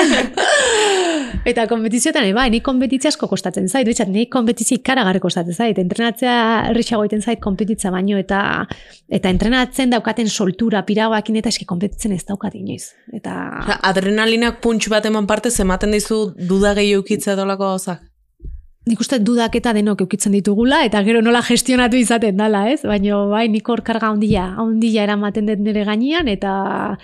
Eta kompetizioetan, ere, bai, nik kompetizia asko kostatzen zait, bitxat, nik kompetizia ikaragarri kostatzen zait, entrenatzea errixago egiten zait kompetitza baino, eta eta entrenatzen daukaten soltura, piragoakin eta eski kompetitzen ez daukat inoiz. Eta, Osea, Adrenalinak puntx bat eman parte ematen dizu duda gehiago ukitzea dolako gauzak. nik uste dudak eta denok eukitzen ditugula, eta gero nola gestionatu izaten dala, ez? Baina, bai, nik hor karga handia, handia eramaten dut nire gainean, eta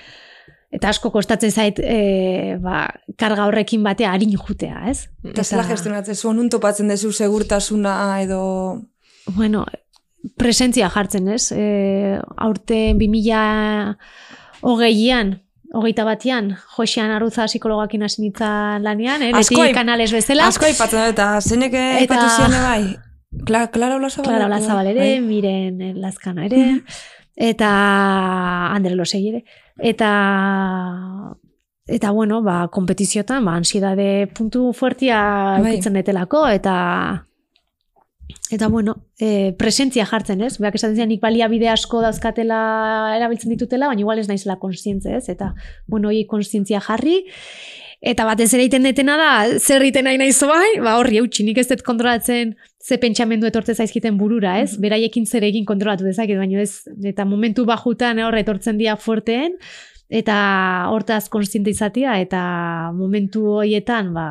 eta asko kostatzen zait e, ba, karga horrekin batea harin jutea, ez? Eta zela gestionatzen zu, nun topatzen duzu segurtasuna edo... Bueno, presentzia jartzen, ez? E, aurten 2000 hogeian, hogeita batian, Josean Arruza psikologakin hasi nintzen lanean, eh? Asko kanales bezala. Asko aipatzen eta zeinek Eta- zian bai? Kla, Clara Olazabal? Clara Olazabal ere, Bai. Miren Lazkana ere, eta Andre Losei ere. Eta eta bueno, ba, kompetiziotan, ba, ansiedade puntu fuertia Bai. detelako, eta eta bueno, e, presentzia jartzen, ez? Beak esaten zian, nik baliabide asko dauzkatela erabiltzen ditutela, baina igual ez naizela konstientze, ez? Eta, bueno, hori konstientzia jarri, Eta batez ere egiten detena da, zer egiten nahi naiz bai, ba horri eutxi, nik ez dut kontrolatzen ze pentsamendu etortze zaizkiten burura, ez? Beraiekin zer egin kontrolatu dezaket, baina ez, eta momentu bajutan horre etortzen dira fuerteen, eta hortaz konstiente izatea, eta momentu horietan, ba,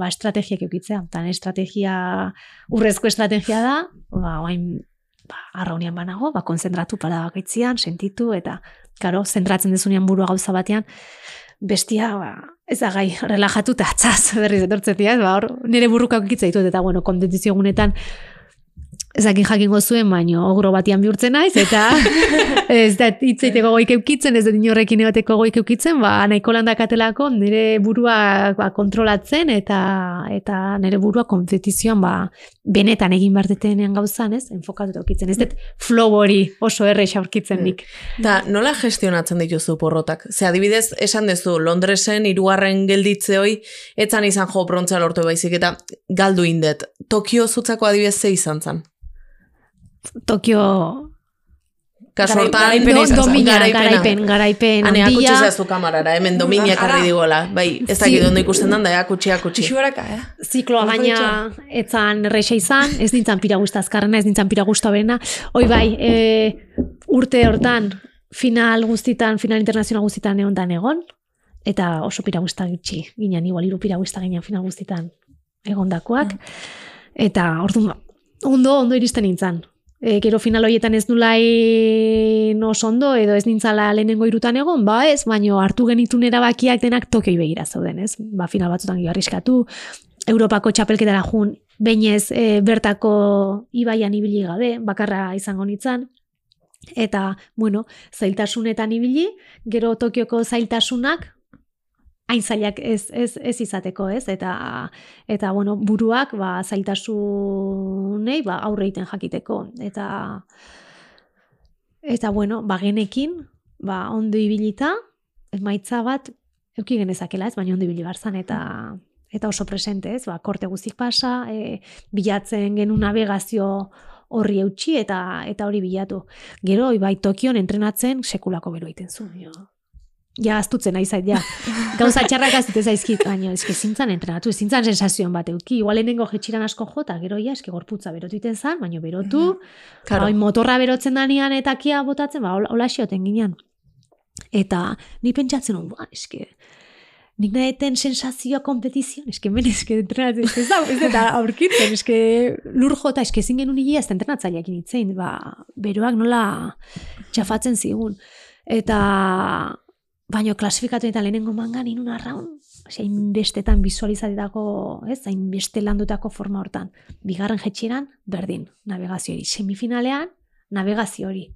ba estrategiak eukitzea. Tan estrategia, urrezko estrategia da, ba, oain, ba, arraunian banago, ba, konzentratu para bakaitzian, sentitu, eta, karo, zentratzen dezunean burua gauza batean, bestia, ba, ez da gai, relajatu eta atzaz berriz etortzetia, ez, ba, hor, nire burruka ukitza ditut, eta bueno, kompetizio egunetan, ezakin jakingo zuen, baino ogro batian bihurtzen naiz, eta ez da hitzeiteko goik eukitzen, ez da inorrekin egoteko goik eukitzen, ba, nahiko landakatelako nire burua ba, kontrolatzen, eta eta nire burua kompetizioan ba, benetan egin bartetenean gauzan, ez? Enfokatu eukitzen, ez dut flow hori oso erre aurkitzen nik. Da, nola gestionatzen dituzu porrotak? Ze adibidez, esan dezu, Londresen hirugarren gelditze hoi, etzan izan jo brontza lortu baizik, eta galdu indet. Tokio zutzako adibidez ze izan zen? Tokio Kasu hortan, domina, garaipen, garaipen, Hane, handia. akutsi zazu kamarara, hemen domina Ara. karri digola. Bai, ez dakit ondo ikusten dan, da, akutsi, akutsi. Txuaraka, eh? Zikloa gaina etzan erreixa izan, ez nintzen pira guzta azkarrena, ez nintzen pira guzta berena. Hoi bai, e, urte hortan, final guztitan, final internazional guztitan egon dan egon, eta oso pira guzta gitxi, ginen, igual iru pira guzta ginen final guztitan egondakoak. Eta orduan, ondo, ondo iristen nintzen. E, gero final horietan ez nulain oso ondo, edo ez nintzala lehenengo irutan egon, ba ez, baino hartu genitun erabakiak denak Tokioi begira zauden, ez? Ba, final batzutan gio arriskatu, Europako txapelketara jun, bainez e, bertako ibaian ibili gabe, bakarra izango nintzen, eta, bueno, zailtasunetan ibili, gero Tokioko zailtasunak, hain zailak ez, ez, ez izateko, ez? Eta, eta bueno, buruak ba, zailtasunei ba, aurre egiten jakiteko. Eta, eta bueno, ba, genekin, ba, ondo ibilita, emaitza bat, euki genezakela ez, baina ondo ibili barzan, eta, eta oso presente ez, ba, korte guztik pasa, e, bilatzen genuen navegazio horri eutxi eta eta hori bilatu. Gero, bai, Tokion entrenatzen sekulako bero egiten zuen. Jo. Ja, astutzen nahi zait, ja. Gauza txarrak azute zaizkit, baina eske zintzan entrenatu, zintzan sensazioan bat euki. Igual lehenengo jetxiran asko jota, gero ja, eske gorputza berotu iten zan, baina berotu, Claro. Bai, motorra berotzen danean eta kia botatzen, ba, hola, xioten ginen. Eta ni pentsatzen hon, ba, eske, nik naheten sensazioa kompetizioan, eske men, eske entrenatzen, ez da, ez da aurkitzen, eske lur jota, eske ezin genuen hilia ez entrenatzaileak itzein, ba, beroak nola txafatzen zigun. Eta, baino klasifikatu eta lehenengo mangan inun arraun, Osea, hainbestetan visualizatutako, ez, hainbeste landutako forma hortan. Bigarren jetxeran, berdin, navegazio hori. Semifinalean, navegazio hori.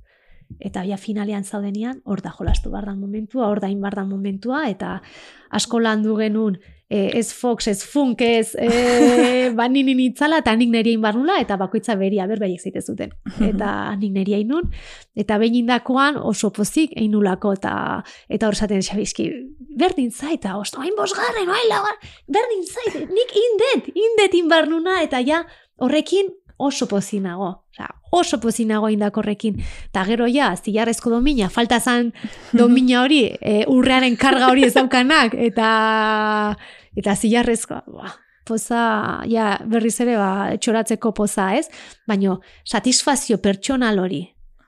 Eta ja finalean zaudenian, hor da jolastu bardan momentua, hor da bardan momentua, eta asko landu genuen, e, ez Fox, ez Funk, ez e, ba nini nitzala, eta nik neri barnula, eta bakoitza beria berbaiek zeite zuten. Eta nik neri ainun, eta behin indakoan oso pozik einulako, eta eta hor zaten xabizki, berdin zaita, osto, hain bosgarren, hain lagar, berdin zait, nik indet, indet inbarnuna, eta ja horrekin oso pozinago. Osea, oso pozinago indako horrekin. Eta gero ja, zilarrezko domina, falta zan domina hori, e, urrearen karga hori ezaukanak, eta eta zilarrezko, ba, poza, ja, berriz ere, ba, txoratzeko poza, ez? Baino, satisfazio pertsonal hori,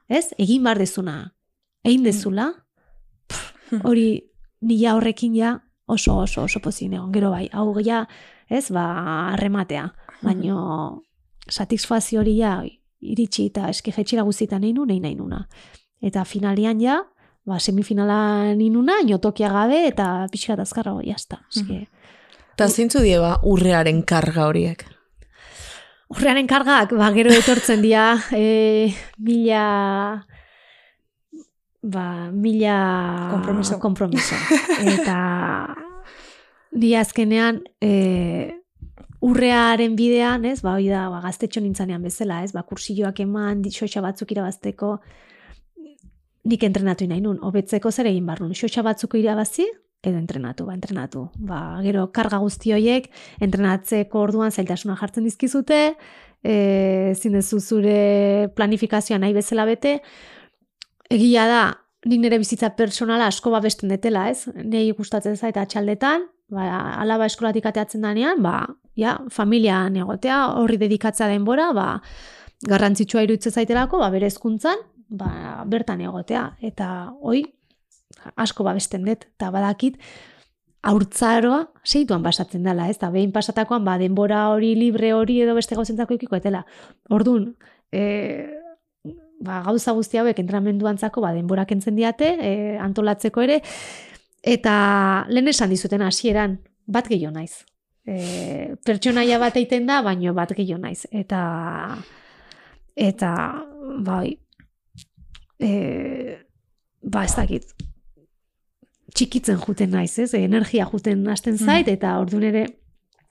ez? Egin bar dezuna, egin dezula, pff, hori nila horrekin ja oso oso oso pozin egon. Gero bai, hau ja, ez, ba, arrematea. Baino, satisfazio hori ja, iritsi eta eske jetxira guztietan nahi nu, nahi nahi nuna. Eta finalian ja, ba, semifinala ninuna, inotokia gabe, eta pixka azkarra hori, jazta. Eske, Eta zintzu die ba, urrearen karga horiek. Urrearen kargak, ba, gero etortzen dira, e, mila, ba, mila Kompromiso. kompromiso. Eta di azkenean, e, urrearen bidean, ez, ba, hori da, ba, gaztetxo nintzanean bezala, ez, ba, kursilloak eman, xoxa batzuk irabazteko, nik entrenatu nahi nun, hobetzeko zer egin barrun, xoxa batzuk irabazi, edo entrenatu, ba, entrenatu. Ba, gero, karga guzti horiek, entrenatzeko orduan zailtasuna jartzen dizkizute, e, zinezu zure planifikazioa nahi bezala bete, egia da, nik nire bizitza personala asko babesten detela, ez? Nei gustatzen zait atxaldetan, ba, alaba eskolatik ateatzen danean, ba, ja, familian egotea, horri dedikatzea denbora, ba, garrantzitsua iruditzen zaitelako, ba, bere hezkuntzan, ba, bertan egotea. Eta, hoi, asko babesten dut, eta badakit, haurtzaroa seituan pasatzen dela, ez? Eta behin pasatakoan, ba, denbora hori, libre hori edo beste gauzentzako ikiko etela. Orduan, e, ba, gauza guzti hauek entrenamenduantzako ba, denbora kentzen diate, e, antolatzeko ere, eta lehen esan dizuten hasieran bat gehiago naiz. E, pertsonaia bat egiten da, baino bat gehiago naiz. Eta Eta, bai, e, ba ez dakit, txikitzen juten naiz, ez? energia juten hasten zait, eta ordu nere,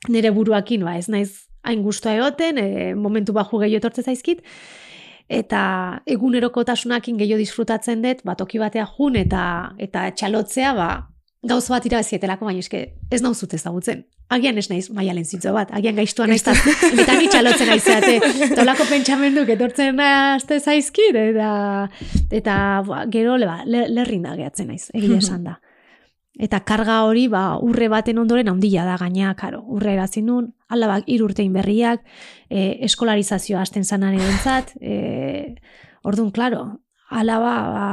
nere buruakin, ba, ez naiz hain guztua egoten, e, momentu baju gehiago etortze zaizkit, eta egunerokotasunakin gehiago disfrutatzen dut, ba, toki batea jun eta eta txalotzea, ba, gauz bat irabazietelako, baina eske ez nauzut ezagutzen. Agian ez naiz maialen zitzo bat, agian gaiztua naiz eta eta ni txalotzen naizeate. Tolako pentsamendu etortzen azte zaizkit, eta, eta ba, gero ba, le, lerrinda gehatzen naiz, egia esan da. Eta karga hori, ba, urre baten ondoren handia da gaina, karo, urre erazin nun, alabak irurtein berriak, e, eskolarizazioa hasten zanaren entzat, e, orduan, klaro, alaba ba,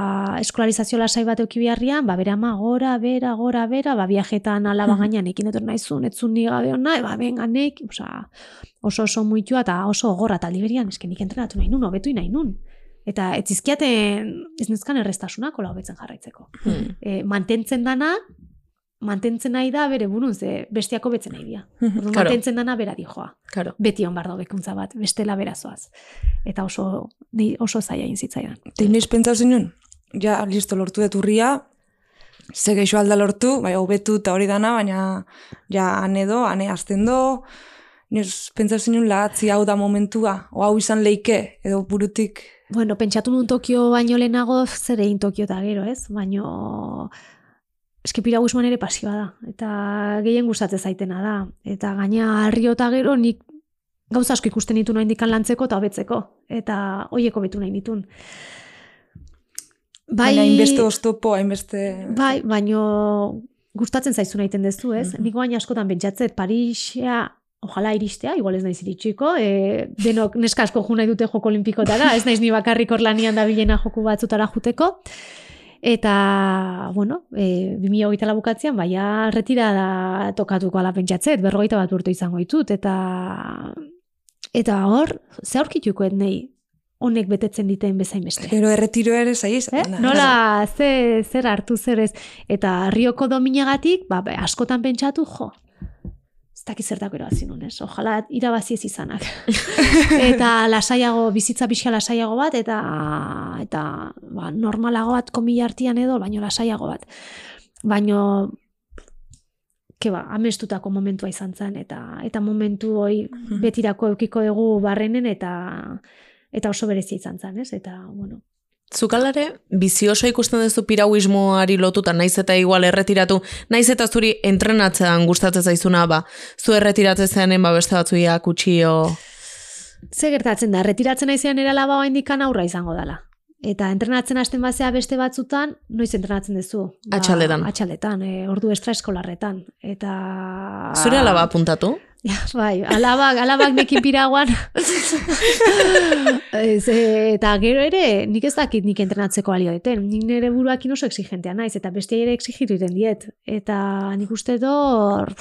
eskolarizazio lasai bat euki biharrian, ba, bera ma, gora, bera, gora, bera, ba, viajetan alaba gainean ekin etor naizun, etzun ni gabe hona, ba, benga nek, oso oso muitua eta oso gorra taldi berian, esken nik entrenatu nahi nun, obetu nahi nun. Eta ez izkiaten ez nezkan errestasunak hola hobetzen jarraitzeko. Hmm. E, mantentzen dana, mantentzen nahi da bere burun, ze bestiako betzen nahi dira. Hmm. Mantentzen dana bera dijoa. Claro. Beti hon bardo bekuntza bat, bestela berazoaz. Eta oso, oso zaila inzitzaidan. Eta inoiz pentsa zinun? Ja, listo, lortu dut urria, ze geixo alda lortu, bai, hobetu eta hori dana, baina ja, ane do, ane azten do, inoiz pentsa zinun lagatzi hau da momentua, o hau izan leike, edo burutik Bueno, pentsatu nun Tokio baino lehenago zer egin Tokio eta gero, ez? Baino eske piragusman ere pasioa da eta gehien gustatzen zaitena da eta gaina harrio eta gero nik gauza asko ikusten ditu nahi dikan lantzeko eta hobetzeko eta hoieko betu nahi ditun. Bai, baina hainbeste oztopo, hainbeste... Bai, baino gustatzen zaizu nahi dezu, ez? Mm -hmm. Nik baina askotan pentsatzet Parisia Ojala iristea, igual ez naiz iritsiko, e, denok neska asko jo nahi dute joko olimpikotara, ez naiz ni bakarrik orlanian da bilena joku batzutara juteko. Eta, bueno, e, 2008 bukatzean, baina retira da tokatuko ala pentsatzet, berrogeita bat urte izango ditut, eta eta hor, ze aurkituko nahi honek betetzen diteen bezain beste. Gero erretiro ere zaiz. Eh? Nola, ze, zer hartu zer ez. Eta rioko dominagatik, ba, askotan pentsatu, jo, daki zertako irabazi nun, ez? Ojala irabazi ez izanak. eta lasaiago, bizitza pixka lasaiago bat, eta eta ba, normalago bat komila artian edo, baino lasaiago bat. Baino, ke ba, amestutako momentua izan zen, eta eta momentu hoi mhm. betirako eukiko dugu barrenen, eta eta oso berezia izan zen, ez? Eta, bueno, Zukalare, bizi oso ikusten duzu pirauismoari lotuta, naiz eta igual erretiratu, naiz eta zuri entrenatzean gustatzen zaizuna, ba, zu erretiratzen zenen, ba, beste batzuia kutsio... Ze gertatzen da, erretiratzen naizean erala ba indikan aurra izango dela. Eta entrenatzen hasten bazea beste batzutan, noiz entrenatzen duzu? Ba, atxaldetan. Atxaldetan, e, ordu estra eskolarretan. Eta... Zure alaba apuntatu? Bai, alabak, alabak nekin piraguan. ez, eta gero ere, nik ez dakit nik entrenatzeko alio deten. Nik nire buruak oso exigentea naiz, eta beste ere exigitu diet. Eta nik uste dor,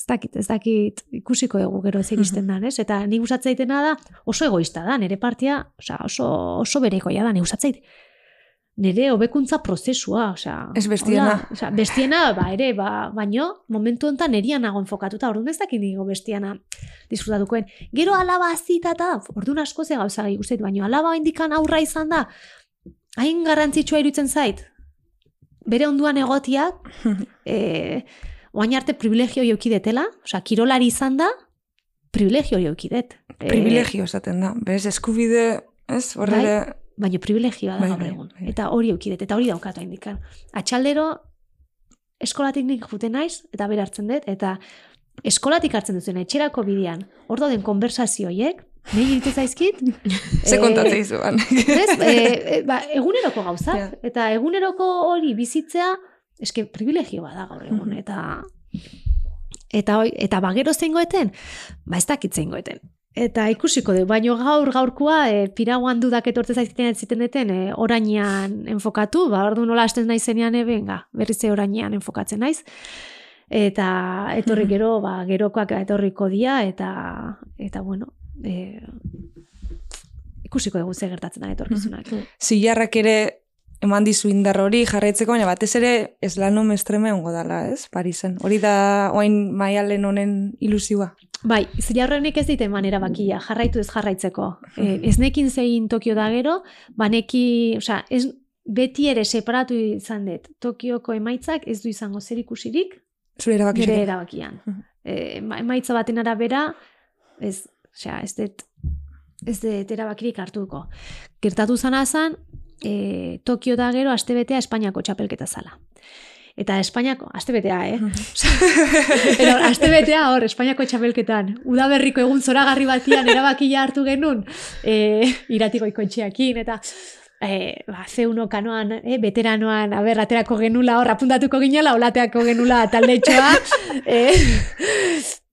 ez dakit, ez dakit ikusiko egu gero ez egisten dan, ez? Eta nik usatzeitena da, oso egoista da, nire partia, oso, oso berekoia da, nik usatzeit nire hobekuntza prozesua, osea, ez bestiena. Osea, bestiena ba ere, ba, baino momentu hontan nerian nago enfokatuta, orduan ez dakit digo bestiana disfrutatukoen. Gero alaba azita ta, orduan asko ze gauza guztet, baino alaba indikan aurra izan da. Hain garrantzitsua irutzen zait. Bere onduan egotiak, eh, oain arte privilegio joki detela, osea, kirolari izan da, privilegio joki det. Privilegio esaten da. Bez eskubide, ez? Horre bai? Baina privilegioa da bai, gaur bai, egun. Bai. Eta hori aukidet, eta hori daukatu indikan. Atxaldero, eskolatik nik jute naiz, eta berartzen dut, eta eskolatik hartzen duzuen, etxerako bidean, hor den konversazioiek, nahi iritu zaizkit. Ze kontatzea izuan. e, ba, eguneroko gauzak, eta eguneroko hori bizitzea, eske privilegioa da gaur egun, eta eta eta bagero zeingoeten, ba ez dakit zeingoeten. Eta ikusiko du, baino gaur gaurkoa e, piraguan dudak etortze zaizkiten ziten deten e, orainean enfokatu, ba, ordu nola hasten naizenean e, benga, berriz orainean enfokatzen naiz. Eta etorri gero, ba, gerokoak etorriko dia, eta, eta bueno, e, ikusiko dugu ze gertatzen da etorkizunak. Zilarrak ere eman dizu indar hori jarraitzeko, baina batez ere eslano mestreme ongo dala, ez, Parisen. Hori da, oain maialen honen ilusioa. Bai, zilarrenek ez dite eman erabakia, jarraitu ez jarraitzeko. E, ez nekin zein Tokio da gero, baneki, osea, ez, beti ere separatu izan dut. Tokioko emaitzak ez du izango zer ikusirik Zure erabaki bere erabakian. E, ema- emaitza baten arabera, ez, osea, ez dut, ez dut erabakirik hartuko. Gertatu zana zan, e, Tokio da gero, astebetea Espainiako txapelketa zala. Eta Espainiako, astebetea, eh? Pero astebetea hor, Espainiako txapelketan, udaberriko egun zoragarri batian erabakia hartu genuen, e, iratiko ikotxeakin, eta e, ba, C1 kanoan, e, veteranoan, aber, aterako genula, hor, apuntatuko ginela, olateako genula taldetxoa, e,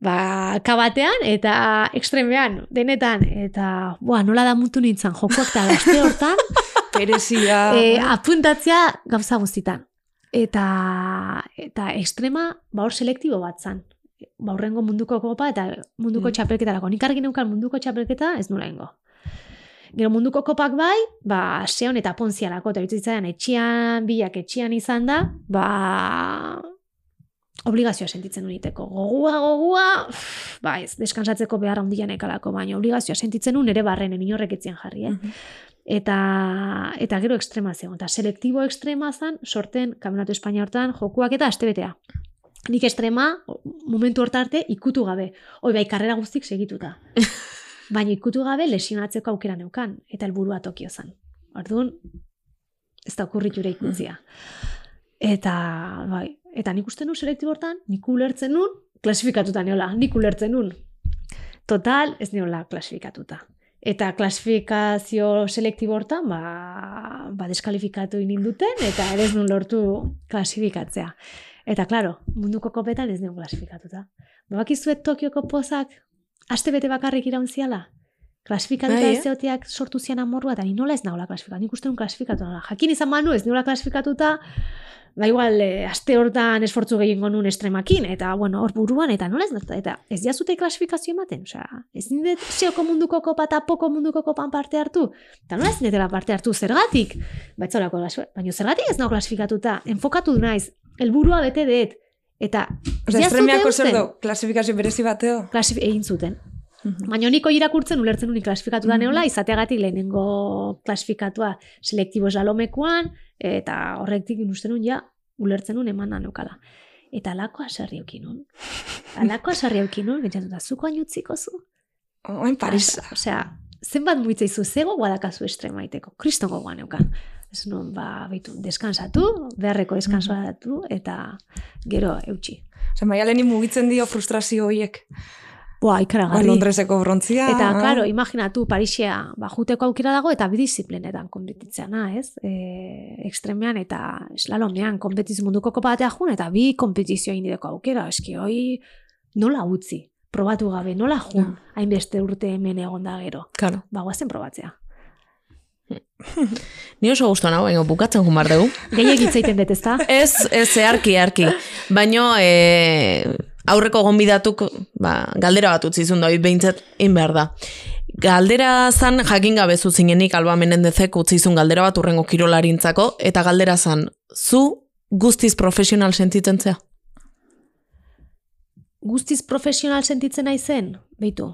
ba, kabatean, eta ekstremean, denetan, eta, boa, nola da mutu nintzen, jokoak eta gazte hortan, Perezia. e, apuntatzea gauza guztitan. Eta, eta ekstrema, ba hor selektibo bat zan. Ba horrengo munduko kopa eta munduko Mm. txapelketarako. Nik argi neukan munduko txapelketa ez nula ingo. Gero munduko kopak bai, ba, seon eta ponzialako, eta bitzitzaian etxian, bilak etxian izan da, ba, obligazioa sentitzen uniteko. Gogua, gogua, uff, ba ez, deskansatzeko behar handian ekalako, baina obligazioa sentitzen un ere barrenen inorrek etzien jarri, eh? Mhm. Eta, eta gero ekstrema zegoen. Eta selektibo ekstrema zan, sorten, Kameratu Espainia hortan, jokuak eta astebetea. Nik estrema, momentu hortarte, ikutu gabe. Hoi bai, karrera guztik segituta. Baina ikutu gabe lesionatzeko aukera neukan. Eta helburua Tokio zan. Orduan, ez da kurriture ikutzia. Eta, bai, eta nik uste nun selektibo hortan, nik ulertzen nun, klasifikatuta neola, nik ulertzen nun. Total, ez neola klasifikatuta. Eta klasifikazio selektibo hortan, ba, ba deskalifikatu ininduten, eta ere ez nun lortu klasifikatzea. Eta, klaro, munduko kopetan ez neon klasifikatuta. Bakizuet Tokioko pozak, aste bete bakarrik iraunziala? Klasifikatuta Bai, eh? ez zeotiak sortu zian amorrua, eta ni nola ez nagola klasifikatu. Nik uste nun klasifikatu nola. Jakin izan manu ez nola klasifikatuta, ba igual, eh, aste hortan esfortzu gehiengo nun estremakin, eta, bueno, hor buruan, eta nola ez nota, eta ez jazute klasifikazio ematen, osea, ez nindet seoko munduko kopa eta poko munduko kopan parte hartu, eta nola ez nindetela parte hartu, zergatik? Baitzolako, baina zergatik ez nago klasifikatuta, enfokatu naiz, helburua bete dut, eta ez Osa, jazute estremiako zer do, klasifikazio berezi bateo? Klasif egin zuten. Mhm. Baina niko irakurtzen ulertzen unik klasifikatu da Mhm. neola, izateagatik lehenengo klasifikatua selektibo esalomekuan, eta horrektik uste nun ja, ulertzen nun eman da neukala. Eta alako asarri eukin nun. Alako asarri eukin nun, pentsatu da, zuko hain utziko zu? Oain Paris. Osea, zenbat muitzeizu zego guadakazu estremaiteko, kristongo guan neukan. Ez nun, ba, baitu, deskansatu, beharreko deskansatu, eta gero eutxi. Osa, maialeni mugitzen dio frustrazio horiek. Boa, Ba, ikaragarri. Londreseko brontzia. Eta, ah. claro, imaginatu, Parisea, ba, juteko aukera dago eta bidisziplinetan konpetitzeana, ez? E, ekstremean eta slalomean konpetiz munduko kopa batea jun, eta bi kompetizio egin dideko aukera, eski, hoi nola utzi, probatu gabe, nola jun, hainbeste urte hemen egon da gero. Claro. Ba, guazen probatzea. Ni oso gustuan hau, baina bukatzen jumar dugu. Gehiagit zaiten dut, ezta? Ez, ez zeharki, harki. Baino, e, aurreko gonbidatuk, ba, galdera bat utzi zuen doi, behintzat, in behar da. Galdera zan, jakin gabe zu zinenik, Alba Menendezek utzi zuen galdera bat urrengo kirolarintzako, eta galdera zan, zu guztiz profesional sentitzen zea? Guztiz profesional sentitzen naizen, beitu,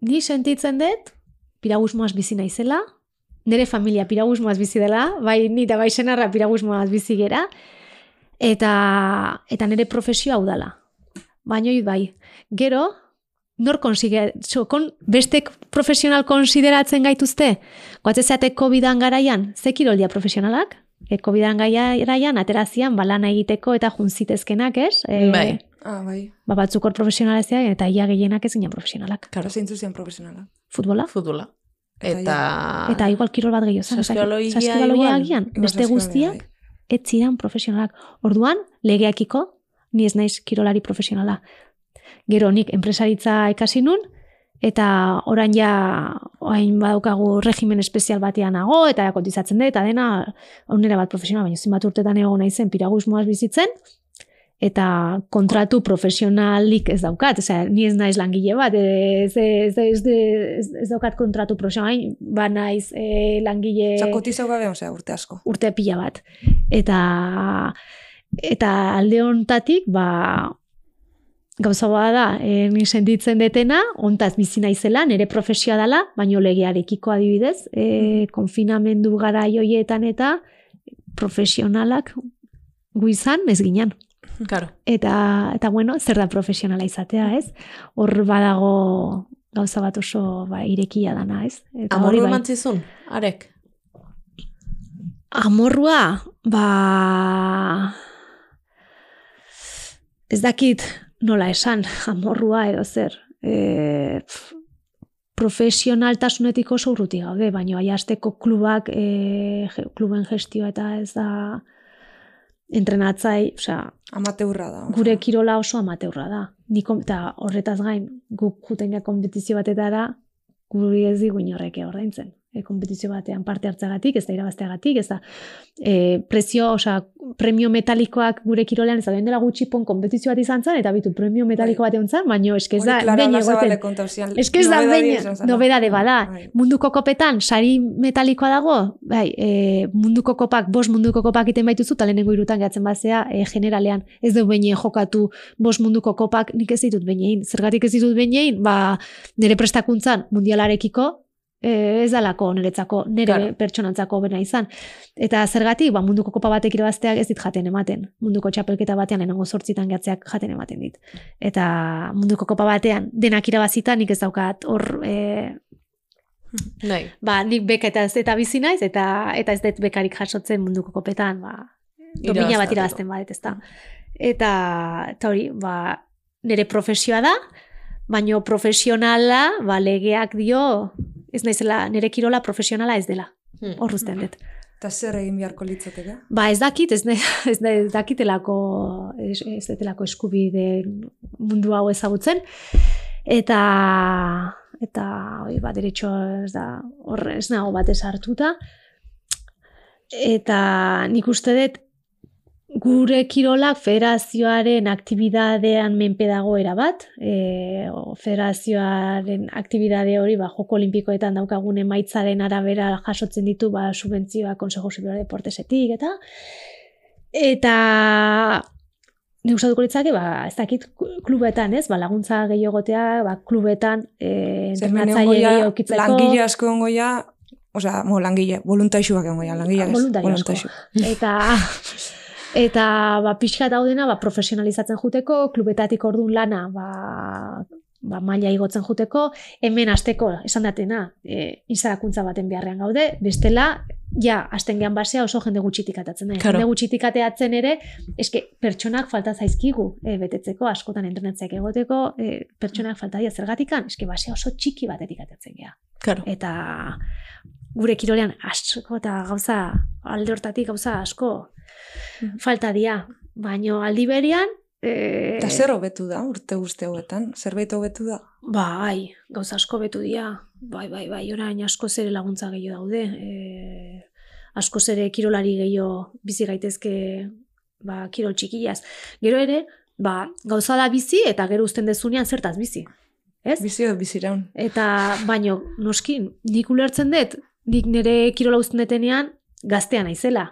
ni sentitzen dut, piragusmoaz bizi naizela, nire familia piragusmoaz bizi dela, bai ni eta bai senarra piragusmoaz bizi gera, eta, eta nire profesio hau dela. Baina hoi bai, gero, nor konsigue, so, kon, bestek profesional konsideratzen gaituzte, goatzezeate COVID-an garaian, ze kiroldia profesionalak? E, COVID-an garaian, aterazian, balana egiteko eta juntzitezkenak, ez? E, Bai. Ah, bai. ba, batzuk hor profesionalezea eta ia gehienak ez ginen profesionalak. Karo, zeintzu zian profesionala. Futbola? Futbola. Eta Eta... Eta igual kirol bat gehiago. Saskibaloia agian. Beste guztiak bai. ez ziren profesionalak. Orduan, legeakiko, ni ez naiz kirolari profesionala. Gero nik enpresaritza ikasi nun, eta orain ja, orain badaukagu regimen espezial batean nago, eta kotizatzen dut, eta dena, onera bat profesional, baina zinbat urtetan egon naizen piragusmoaz bizitzen, eta kontratu profesionalik ez daukat, osea, ni ez naiz langile bat, ez, ez, ez, ez, ez daukat kontratu profesional, ba naiz eh, langile Osa, kotizau gabe, osea, urte asko. urte pila bat. Eta eta alde hontatik, ba gauza bada da, e, ni sentitzen detena, ontaz bizi naizela, nire profesioa dela, baino legearekiko adibidez, e, konfinamendu gara joietan eta profesionalak gu izan, ez ginen. Claro. Eta, eta bueno, zer da profesionala izatea, ez? Hor badago gauza bat oso ba, irekia dana, ez? Eta hori Amorru bai. eman zizun, arek. Amorrua, ba... Ez dakit nola esan, amorrua edo zer. E, pf, profesionaltasunetik oso urruti gaude, baina aiasteko klubak, e, kluben gestioa eta ez da entrenatzai, osea, Amateurra da. gure kirola oso amateurra da. Niko, eta horretaz gain, guk juten gara kompetizio batetara, guri ez digu inorrek ordaintzen. E, kompetizio batean parte hartzagatik, ez da irabazteagatik, ez da e, prezio, osea, premio metalikoak gure kirolean, ez da dela gutxi pon kompetizio bat izan zen, eta bitu premio metaliko Bai. bat egon zen, baina eske ez da, behin Olazabale egoten. kontauzian, Ez que ez da behin, zela. nobedade bada. Bai. Munduko kopetan, sari metalikoa dago, bai, e, munduko kopak, bost munduko kopak iten baituzu, eta lehenengo irutan gatzen bazea, e, generalean, ez du behin jokatu bost munduko kopak, nik ez ditut behin egin. Zergatik ez ditut behin egin, ba, nire prestakuntzan mundialarekiko, e, ez dalako niretzako, nire Claro. pertsonantzako bena izan. Eta zergatik, ba, munduko kopa batek irabazteak ez dit jaten ematen. Munduko txapelketa batean lehenengo sortzitan gatzeak jaten ematen dit. Eta munduko kopa batean denak irabazita nik ez daukat hor e, Bai. ba, nik beka eta ez eta bizi naiz, eta eta ez dut bekarik jasotzen munduko kopetan, ba, domina bat irabazten badet, ez da. Eta, eta hori, ba, nire profesioa da, baino profesionala, ba, legeak dio, ez naizela, nire kirola profesionala ez dela, Hmm. hor dut. Eta zer egin beharko litzateke? Ba, ez dakit, ez, ne, ez, ne, ez dakitelako, ez, ez detelako eskubide mundu hau ezagutzen, eta, eta, hori, ba, derecho ez da, hor ez nago batez hartuta, eta nik uste dut, gure kirolak federazioaren aktibidadean menpe dago erabat, e, federazioaren aktibidade hori ba, joko olimpikoetan daukagun emaitzaren arabera jasotzen ditu ba, subentzioa Consejo Superior de Deportesetik eta eta gustatuko litzake ba ez dakit klubetan, ez? Ba laguntza gehiagotea, ba klubetan hemen entrenatzaile egongo ja, gehiago eukitzeko. langile asko egongo ja, osea, mo, langile, voluntaxuak egongo ja, langile Ah, voluntario asko. eta eta ba pixka daudena ba profesionalizatzen juteko, klubetatik ordun lana ba ba, maila igotzen juteko, hemen asteko esan datena, e, inzarakuntza baten beharrean gaude, bestela, ja, asten gehan basea oso jende gutxitik atatzen da. Claro. Jende gutxitik ateatzen ere, eske pertsonak falta zaizkigu e, betetzeko, askotan entrenatzeak egoteko, e, pertsonak falta dira zergatikan, eske basea oso txiki batetik atatzen geha Claro. eta gure kirolean asko eta gauza alde hortatik gauza asko. Falta dia. Baino aldi berian e, Eta zer hobetu da urte guzti hauetan? Zerbait hobetu da? Bai, gauza asko betu dia. Bai, bai, bai, orain asko zere laguntza gehiago daude. E, asko zere kirolari gehiago bizi gaitezke ba, kirol txikiaz. Gero ere, ba, gauza da bizi eta gero uzten dezunean zertaz bizi. Ez? Bizi edo biziraun. Eta baino, noski, nik ulertzen dut, nik nire kirola uzten detenean gaztea naizela.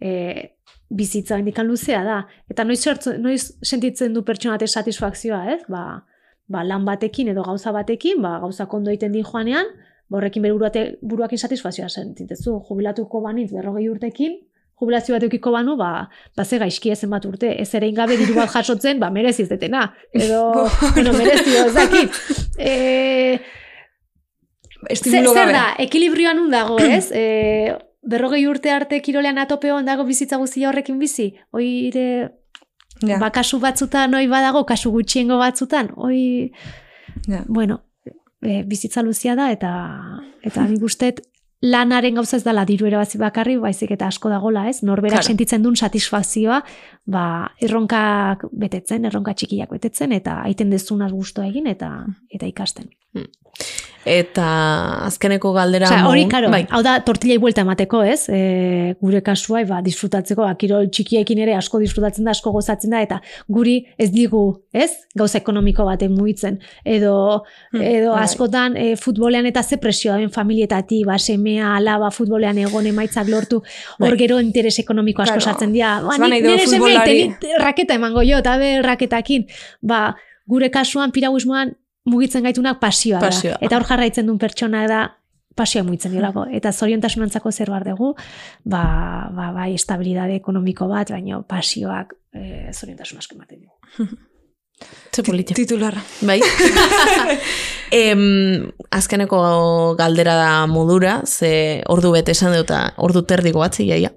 E, bizitza indikan luzea da. Eta noiz, sertzu- noiz sentitzen du pertsonate satisfakzioa, ez? Ba, ba, lan batekin edo gauza batekin, ba, gauza kondo egiten din joanean, ba, horrekin bere buruate, buruakin satisfazioa sentitezu. Jubilatuko banintz berrogei urtekin, jubilazio bat eukiko banu, ba, ba ze gaizki ezen bat urte, ez ere ingabe diru bat jasotzen, ba, mereziz detena. Edo, bueno, merezio, ez dakit. E, Zer, Estimulo zer gabe. da, ekilibrioan dago, ez? E, berrogei urte arte kirolean atopeon dago bizitza guztia horrekin bizi? Oire, Ja, ba, kasu batzutan oi badago, kasu gutxiengo batzutan, oi, ja. bueno, e, bizitza luzia da, eta eta nik ustet lanaren gauza ez dela diru erabazi bakarri, baizik eta asko dagola, ez? Norberak Claro. sentitzen duen satisfazioa, ba, erronkak betetzen, erronka txikiak betetzen, eta aiten dezunaz gustoa egin, eta eta ikasten. Eta azkeneko galdera Osea, hori, karo, bai. hau da tortillai buelta emateko, ez? E, gure kasua, ba, disfrutatzeko, ba, kirol txikiekin ere asko disfrutatzen da, asko gozatzen da, eta guri ez digu, ez? Gauza ekonomiko baten mugitzen. Edo, Hmm, edo bai. askotan e, futbolean eta ze presioa den familietati, ba, semea, alaba, futbolean egon emaitzak lortu, hor Bai. gero interes ekonomiko asko sartzen dira. Ba, nik nire semea raketa emango jo, eta be raketakin, ba, gure kasuan piraguismoan mugitzen gaitunak pasioa da. Pasioa. Eta hor jarraitzen duen pertsona da pasioa mugitzen diolako. Eta zoriontasunantzako zer behar dugu, ba, ba, bai, estabilidade ekonomiko bat, baino pasioak e, zoriontasun asko ematen du. Ze politia. Titularra. Bai. em, azkeneko galdera da modura, ze ordu bete esan dut, eta ordu terdiko batzi jaia.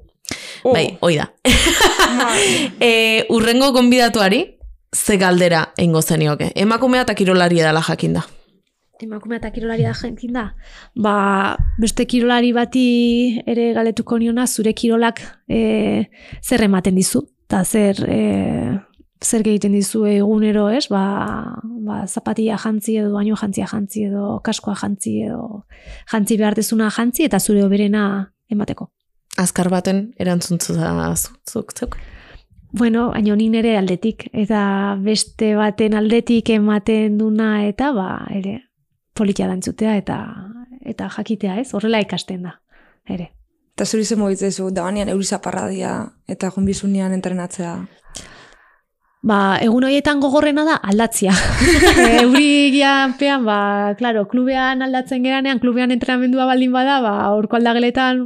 Oh. Bai, hoi da. e, urrengo konbidatuari, ze galdera eingo zenioke. Emakumea eta kirolari edala jakinda. Emakumea eta kirolari da jentin da. Ba, beste kirolari bati ere galetuko niona, zure kirolak e, zer ematen dizu. Eta zer, e, zer egiten dizu egunero, ez? Ba, ba, zapatia jantzi edo, baino jantzia jantzi edo, kaskoa jantzi edo, jantzi behar dezuna jantzi eta zure oberena emateko. Azkar baten erantzuntzu da zuk, zuk. Bueno, baina nik nire aldetik, eta beste baten aldetik ematen duna, eta ba, ere, politia dantzutea, eta eta jakitea, ez? Horrela ikasten da, ere. Eta zuri zen mogitzezu, da banean euri zaparradia eta jonbizunean entrenatzea. Ba, egun horietan gogorrena da aldatzia. Euri gianpean, ba, claro, klubean aldatzen geranean, klubean entrenamendua baldin bada, ba, aurko aldageletan,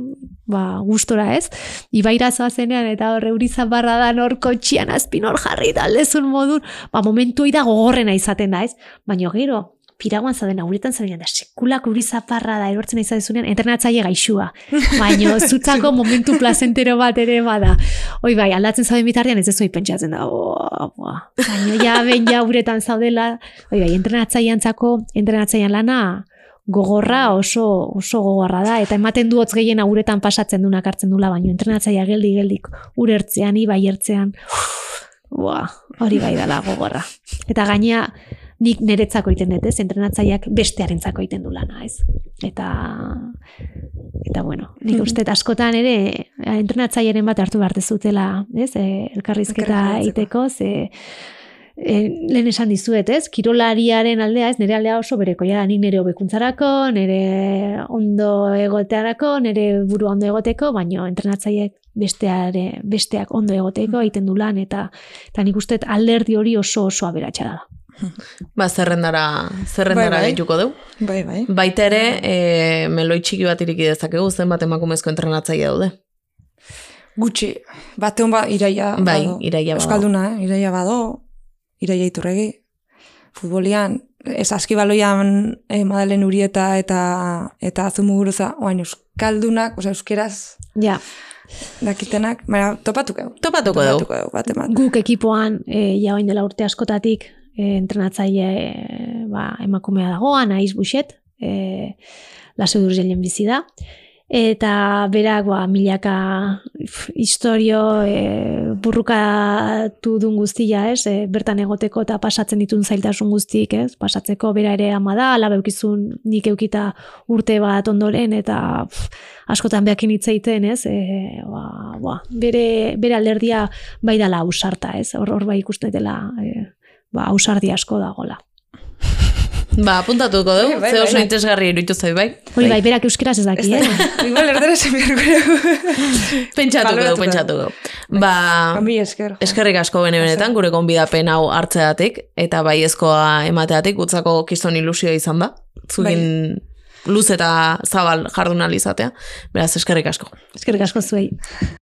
ba, gustora ez. Ibaira zoazenean, eta hor euri zaparra da nor kotxian azpin hor jarri da aldezun modun, ba, momentu da gogorrena izaten da ez. Baina gero, piraguan zauden auretan zauden da sekulak uri zaparra da erortzen izatezunean entrenatzaile gaixua. Baina zutzako momentu plazentero bat ere bada. Oi bai, aldatzen zauden bitartean ez ezoi pentsatzen da. Oh, Baina ja ben ja uretan zaudela. Oi bai, entrenatzaileantzako entrenatzailean lana gogorra oso oso gogorra da eta ematen du hotz gehien uretan pasatzen dunak hartzen dula baino entrenatzailea geldi geldik urertzean ibai ertzean Ua, hori bai dala gogorra. Eta gainea nik niretzako egiten dut, ez? Entrenatzaileak bestearentzako egiten du lana, ez? Eta eta bueno, nik uste askotan ere eh, entrenatzaileren bat hartu behar dezutela, ez? E, elkarrizketa egiteko, ze e, lehen esan dizuet, ez? Kirolariaren aldea, ez? Nire aldea oso bereko, ja, nik nire hobekuntzarako, nire ondo egotearako, nire burua ondo egoteko, baino entrenatzaileek besteare, besteak ondo egoteko egiten du lan, eta, eta nik uste alderdi hori oso oso aberatsa da. Ba, zerrendara, zerrendara Bai, bai. gehituko du. Bai, bai. Baita ere, e, meloi txiki bat iriki dezakegu, zenbat emakumezko entrenatzaile daude. Gutxi, bate hon ba, iraia Bai, bado. iraia bado. Euskalduna, eh? iraia bado, iraia iturregi. Futbolian, ez askibaloian eh, Madalen Urieta eta eta Azumuguruza, oain Euskaldunak, osea, euskeraz Ja, dakitenak, baina topatuko. Topatuko dugu. Topatuko dugu, bat emat. guk ekipoan e, ja orain dela urte askotatik e, entrenatzaile e, ba, emakumea dagoa, naiz buxet, e, laso durgelen bizi da. Eta berak ba, milaka historio e, burrukatu dun guztia, ez? E, bertan egoteko eta pasatzen ditun zailtasun guztik, ez? Pasatzeko bera ere ama da, ala beukizun nik eukita urte bat ondoren eta pf, askotan beakin hitz ez? E, ba, ba, bere, bere alderdia bai dala ausarta, ez? Hor, hor bai ikusten dela e, ba, ausardi asko dagola. Ba, apuntatuko dugu, Bai, bai, ze oso bai. interesgarri iruditu zait, bai? Hori bai, berak euskeraz ez daki, eh? Igual erdera dugu. Pentsatuko dugu, pentsatuko. Ba, Ami esker. eskerrik asko bene benetan, gure gonbidapen hau hartzeatik, eta bai ezkoa emateatik, utzako kiston ilusioa izan da. Zugin luz eta zabal jardun izatea. Beraz, eskerrik asko. Eskerrik asko zuei.